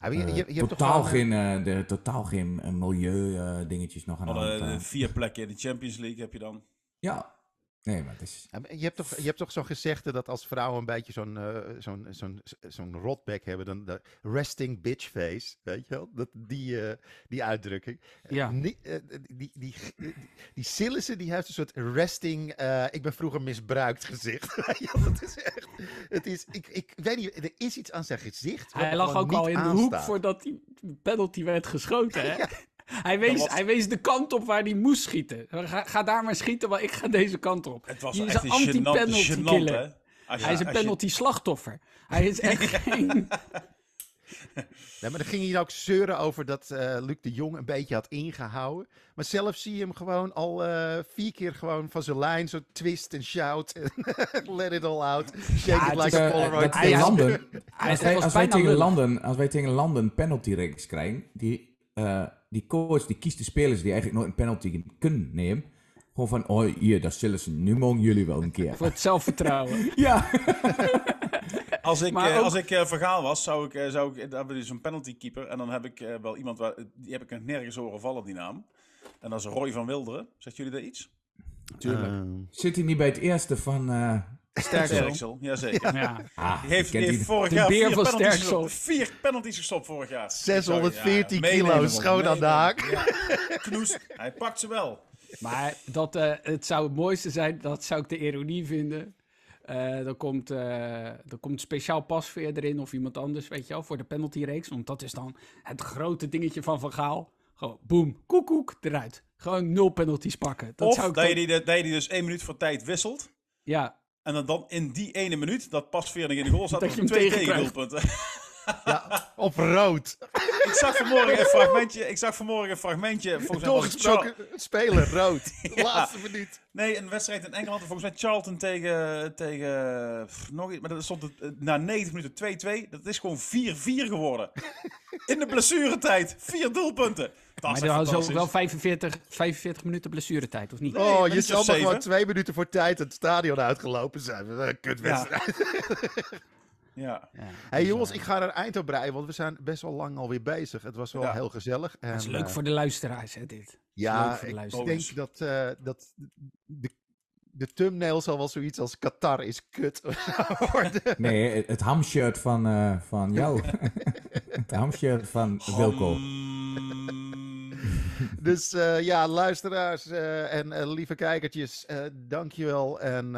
[SPEAKER 3] Ja, je, je, je totaal, geen, uh, de, totaal geen uh, milieu dingetjes nog aan de
[SPEAKER 5] hand. vier plekken in de Champions League heb je dan.
[SPEAKER 3] Ja, Nee, maar het is...
[SPEAKER 2] Je hebt toch, je hebt toch zo'n gezegde dat als vrouwen een beetje zo'n uh, zo'n zo'n zo'n rotback hebben, dan de resting bitch face, weet je wel? Dat, die, uh, die uitdrukking.
[SPEAKER 4] Ja. Uh,
[SPEAKER 2] die, die, die, die, die Sillissen, die heeft een soort resting, ik ben vroeger misbruikt gezicht. ja, dat is echt, het is, ik, ik weet niet, er is iets aan zijn gezicht.
[SPEAKER 4] Hij lag ook al in aanstaat. de hoek voordat die penalty werd geschoten, hè? Ja. Hij wees, hij wees de kant op waar hij moest schieten. Ga, ga, daar maar schieten, want ik ga deze kant op.
[SPEAKER 5] Het was is een anti-penalty killer.
[SPEAKER 4] hij is een penalty slachtoffer. Hij is echt geen...
[SPEAKER 2] Nee, maar dan ging hij ook zeuren over dat uh, Luc de Jong een beetje had ingehouden. Maar zelf zie je hem gewoon al uh, vier keer gewoon van zijn lijn zo twist en shout. let it all out. Shake ja, it like a uh, Polaroid.
[SPEAKER 3] Hij, landen, als, wij, als, wij tegen landen, als wij tegen landen penalty reeks krijgen, die uh, die coach die kiest de spelers die eigenlijk nooit een penalty kunnen nemen. Gewoon van, oh hier, dat zullen ze, nu mogen jullie wel een keer.
[SPEAKER 4] Voor het zelfvertrouwen.
[SPEAKER 3] ja.
[SPEAKER 5] als ik, uh, als ik uh, vergaal was, zou ik, uh, zou ik dan hebben we dus een penalty keeper. En dan heb ik wel iemand, waar, die heb ik nergens horen vallen, die naam. En dat is Roy van Wilderen. Zegt jullie daar iets?
[SPEAKER 3] Tuurlijk. Zit hij niet bij het eerste van
[SPEAKER 5] Sterksel. jazeker. Ja.
[SPEAKER 3] Ah,
[SPEAKER 5] die heeft, die heeft vorig jaar vier penalties, vier penalties gestopt vorig jaar.
[SPEAKER 2] 614 kilo, schoon aan de haak.
[SPEAKER 5] Knoes, hij pakt ze wel.
[SPEAKER 4] Maar dat, uh, het zou het mooiste zijn, dat zou ik de ironie vinden. Uh, dan, komt, uh, dan komt speciaal pasveer erin of iemand anders, weet je wel, voor de penaltyreeks. Want dat is dan het grote dingetje van Van Gaal. Gewoon boem, koek, eruit. Gewoon nul penalties pakken.
[SPEAKER 5] Dat of zou ik dat, je die, dat je die dus één minuut voor tijd wisselt.
[SPEAKER 4] Ja,
[SPEAKER 5] en dan, dan in die ene minuut, dat pas Veerling in de goal staat, dat je twee tegendoelpunten.
[SPEAKER 2] Ja, op rood.
[SPEAKER 5] ik zag vanmorgen een fragmentje. Ik zag vanmorgen een fragmentje. Volgens
[SPEAKER 2] Doorgesproken speler, rood. ja. Laatste minuut.
[SPEAKER 5] Nee, een wedstrijd in Engeland. Volgens mij Charlton tegen. tegen nog iets. Maar dat stond het, eh, na 90 minuten 2-2. Dat is gewoon 4-4 geworden. in de blessuretijd. Vier doelpunten.
[SPEAKER 4] Maar er was wel 45, 45 minuten blessuretijd, of niet?
[SPEAKER 2] Nee, oh, je zal maar gewoon twee minuten voor tijd het stadion uitgelopen zijn. Kutwedstrijd.
[SPEAKER 5] Ja. Ja. ja
[SPEAKER 2] hey jongens, ik ga er eind op breien, want we zijn best wel lang alweer bezig. Het was wel heel gezellig.
[SPEAKER 4] En, het is leuk uh, voor de luisteraars, hè, dit.
[SPEAKER 2] Ja, ik denk dat, uh, dat de, de thumbnail zal wel zoiets als Qatar is kut worden.
[SPEAKER 3] Nee, het hamshirt van, uh, van jou. het hamshirt van Wilco.
[SPEAKER 2] Dus uh, ja, luisteraars uh, en uh, lieve kijkertjes, dankjewel. En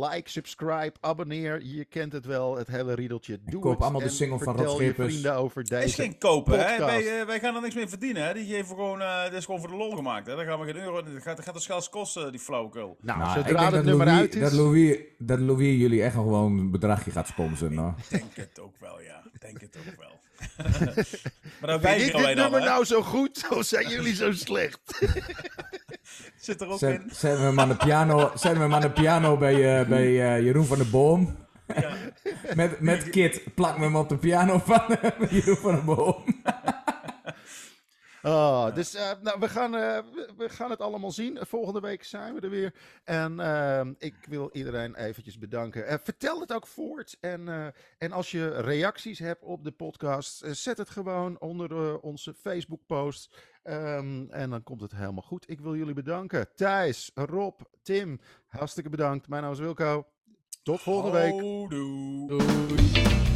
[SPEAKER 2] like, subscribe, abonneer. Je kent het wel, het hele riedeltje. Doe
[SPEAKER 3] Koop allemaal de single van Rob
[SPEAKER 2] je vrienden over deze
[SPEAKER 5] is geen kopen, hè? Wij, wij, gaan er niks mee verdienen, hè? Die geven gewoon, dit is gewoon voor de lol gemaakt, hè? Daar gaan we geen euro, dat gaat, gaat de schels kosten, die flauwkul.
[SPEAKER 2] Nou, nou zodra het nummer
[SPEAKER 3] Louis,
[SPEAKER 2] uit is...
[SPEAKER 3] Dat Louis, dat Louis jullie echt gewoon een bedragje gaat sponsoren, no?
[SPEAKER 5] Ik denk het ook wel, ja. Ik denk het ook wel.
[SPEAKER 2] maar Vind ik dit nummer nou zo goed of zijn jullie zo slecht?
[SPEAKER 5] Zit er ook zet, in.
[SPEAKER 3] Zetten we hem aan de piano, zetten we hem aan de piano bij, uh, bij uh, Jeroen van der Boom. Ja. met, met Kit, plak me hem op de piano van Jeroen van der Boom.
[SPEAKER 2] Oh, dus uh, nou, we, gaan, uh, we gaan het allemaal zien. Volgende week zijn we er weer. En uh, ik wil iedereen eventjes bedanken. Uh, vertel het ook voort. En, en als je reacties hebt op de podcast, zet het gewoon onder onze Facebook-post. Um, en dan komt het helemaal goed. Ik wil jullie bedanken. Thijs, Rob, Tim, hartstikke bedankt. Mijn naam is Wilco. Tot volgende week.
[SPEAKER 5] Doei.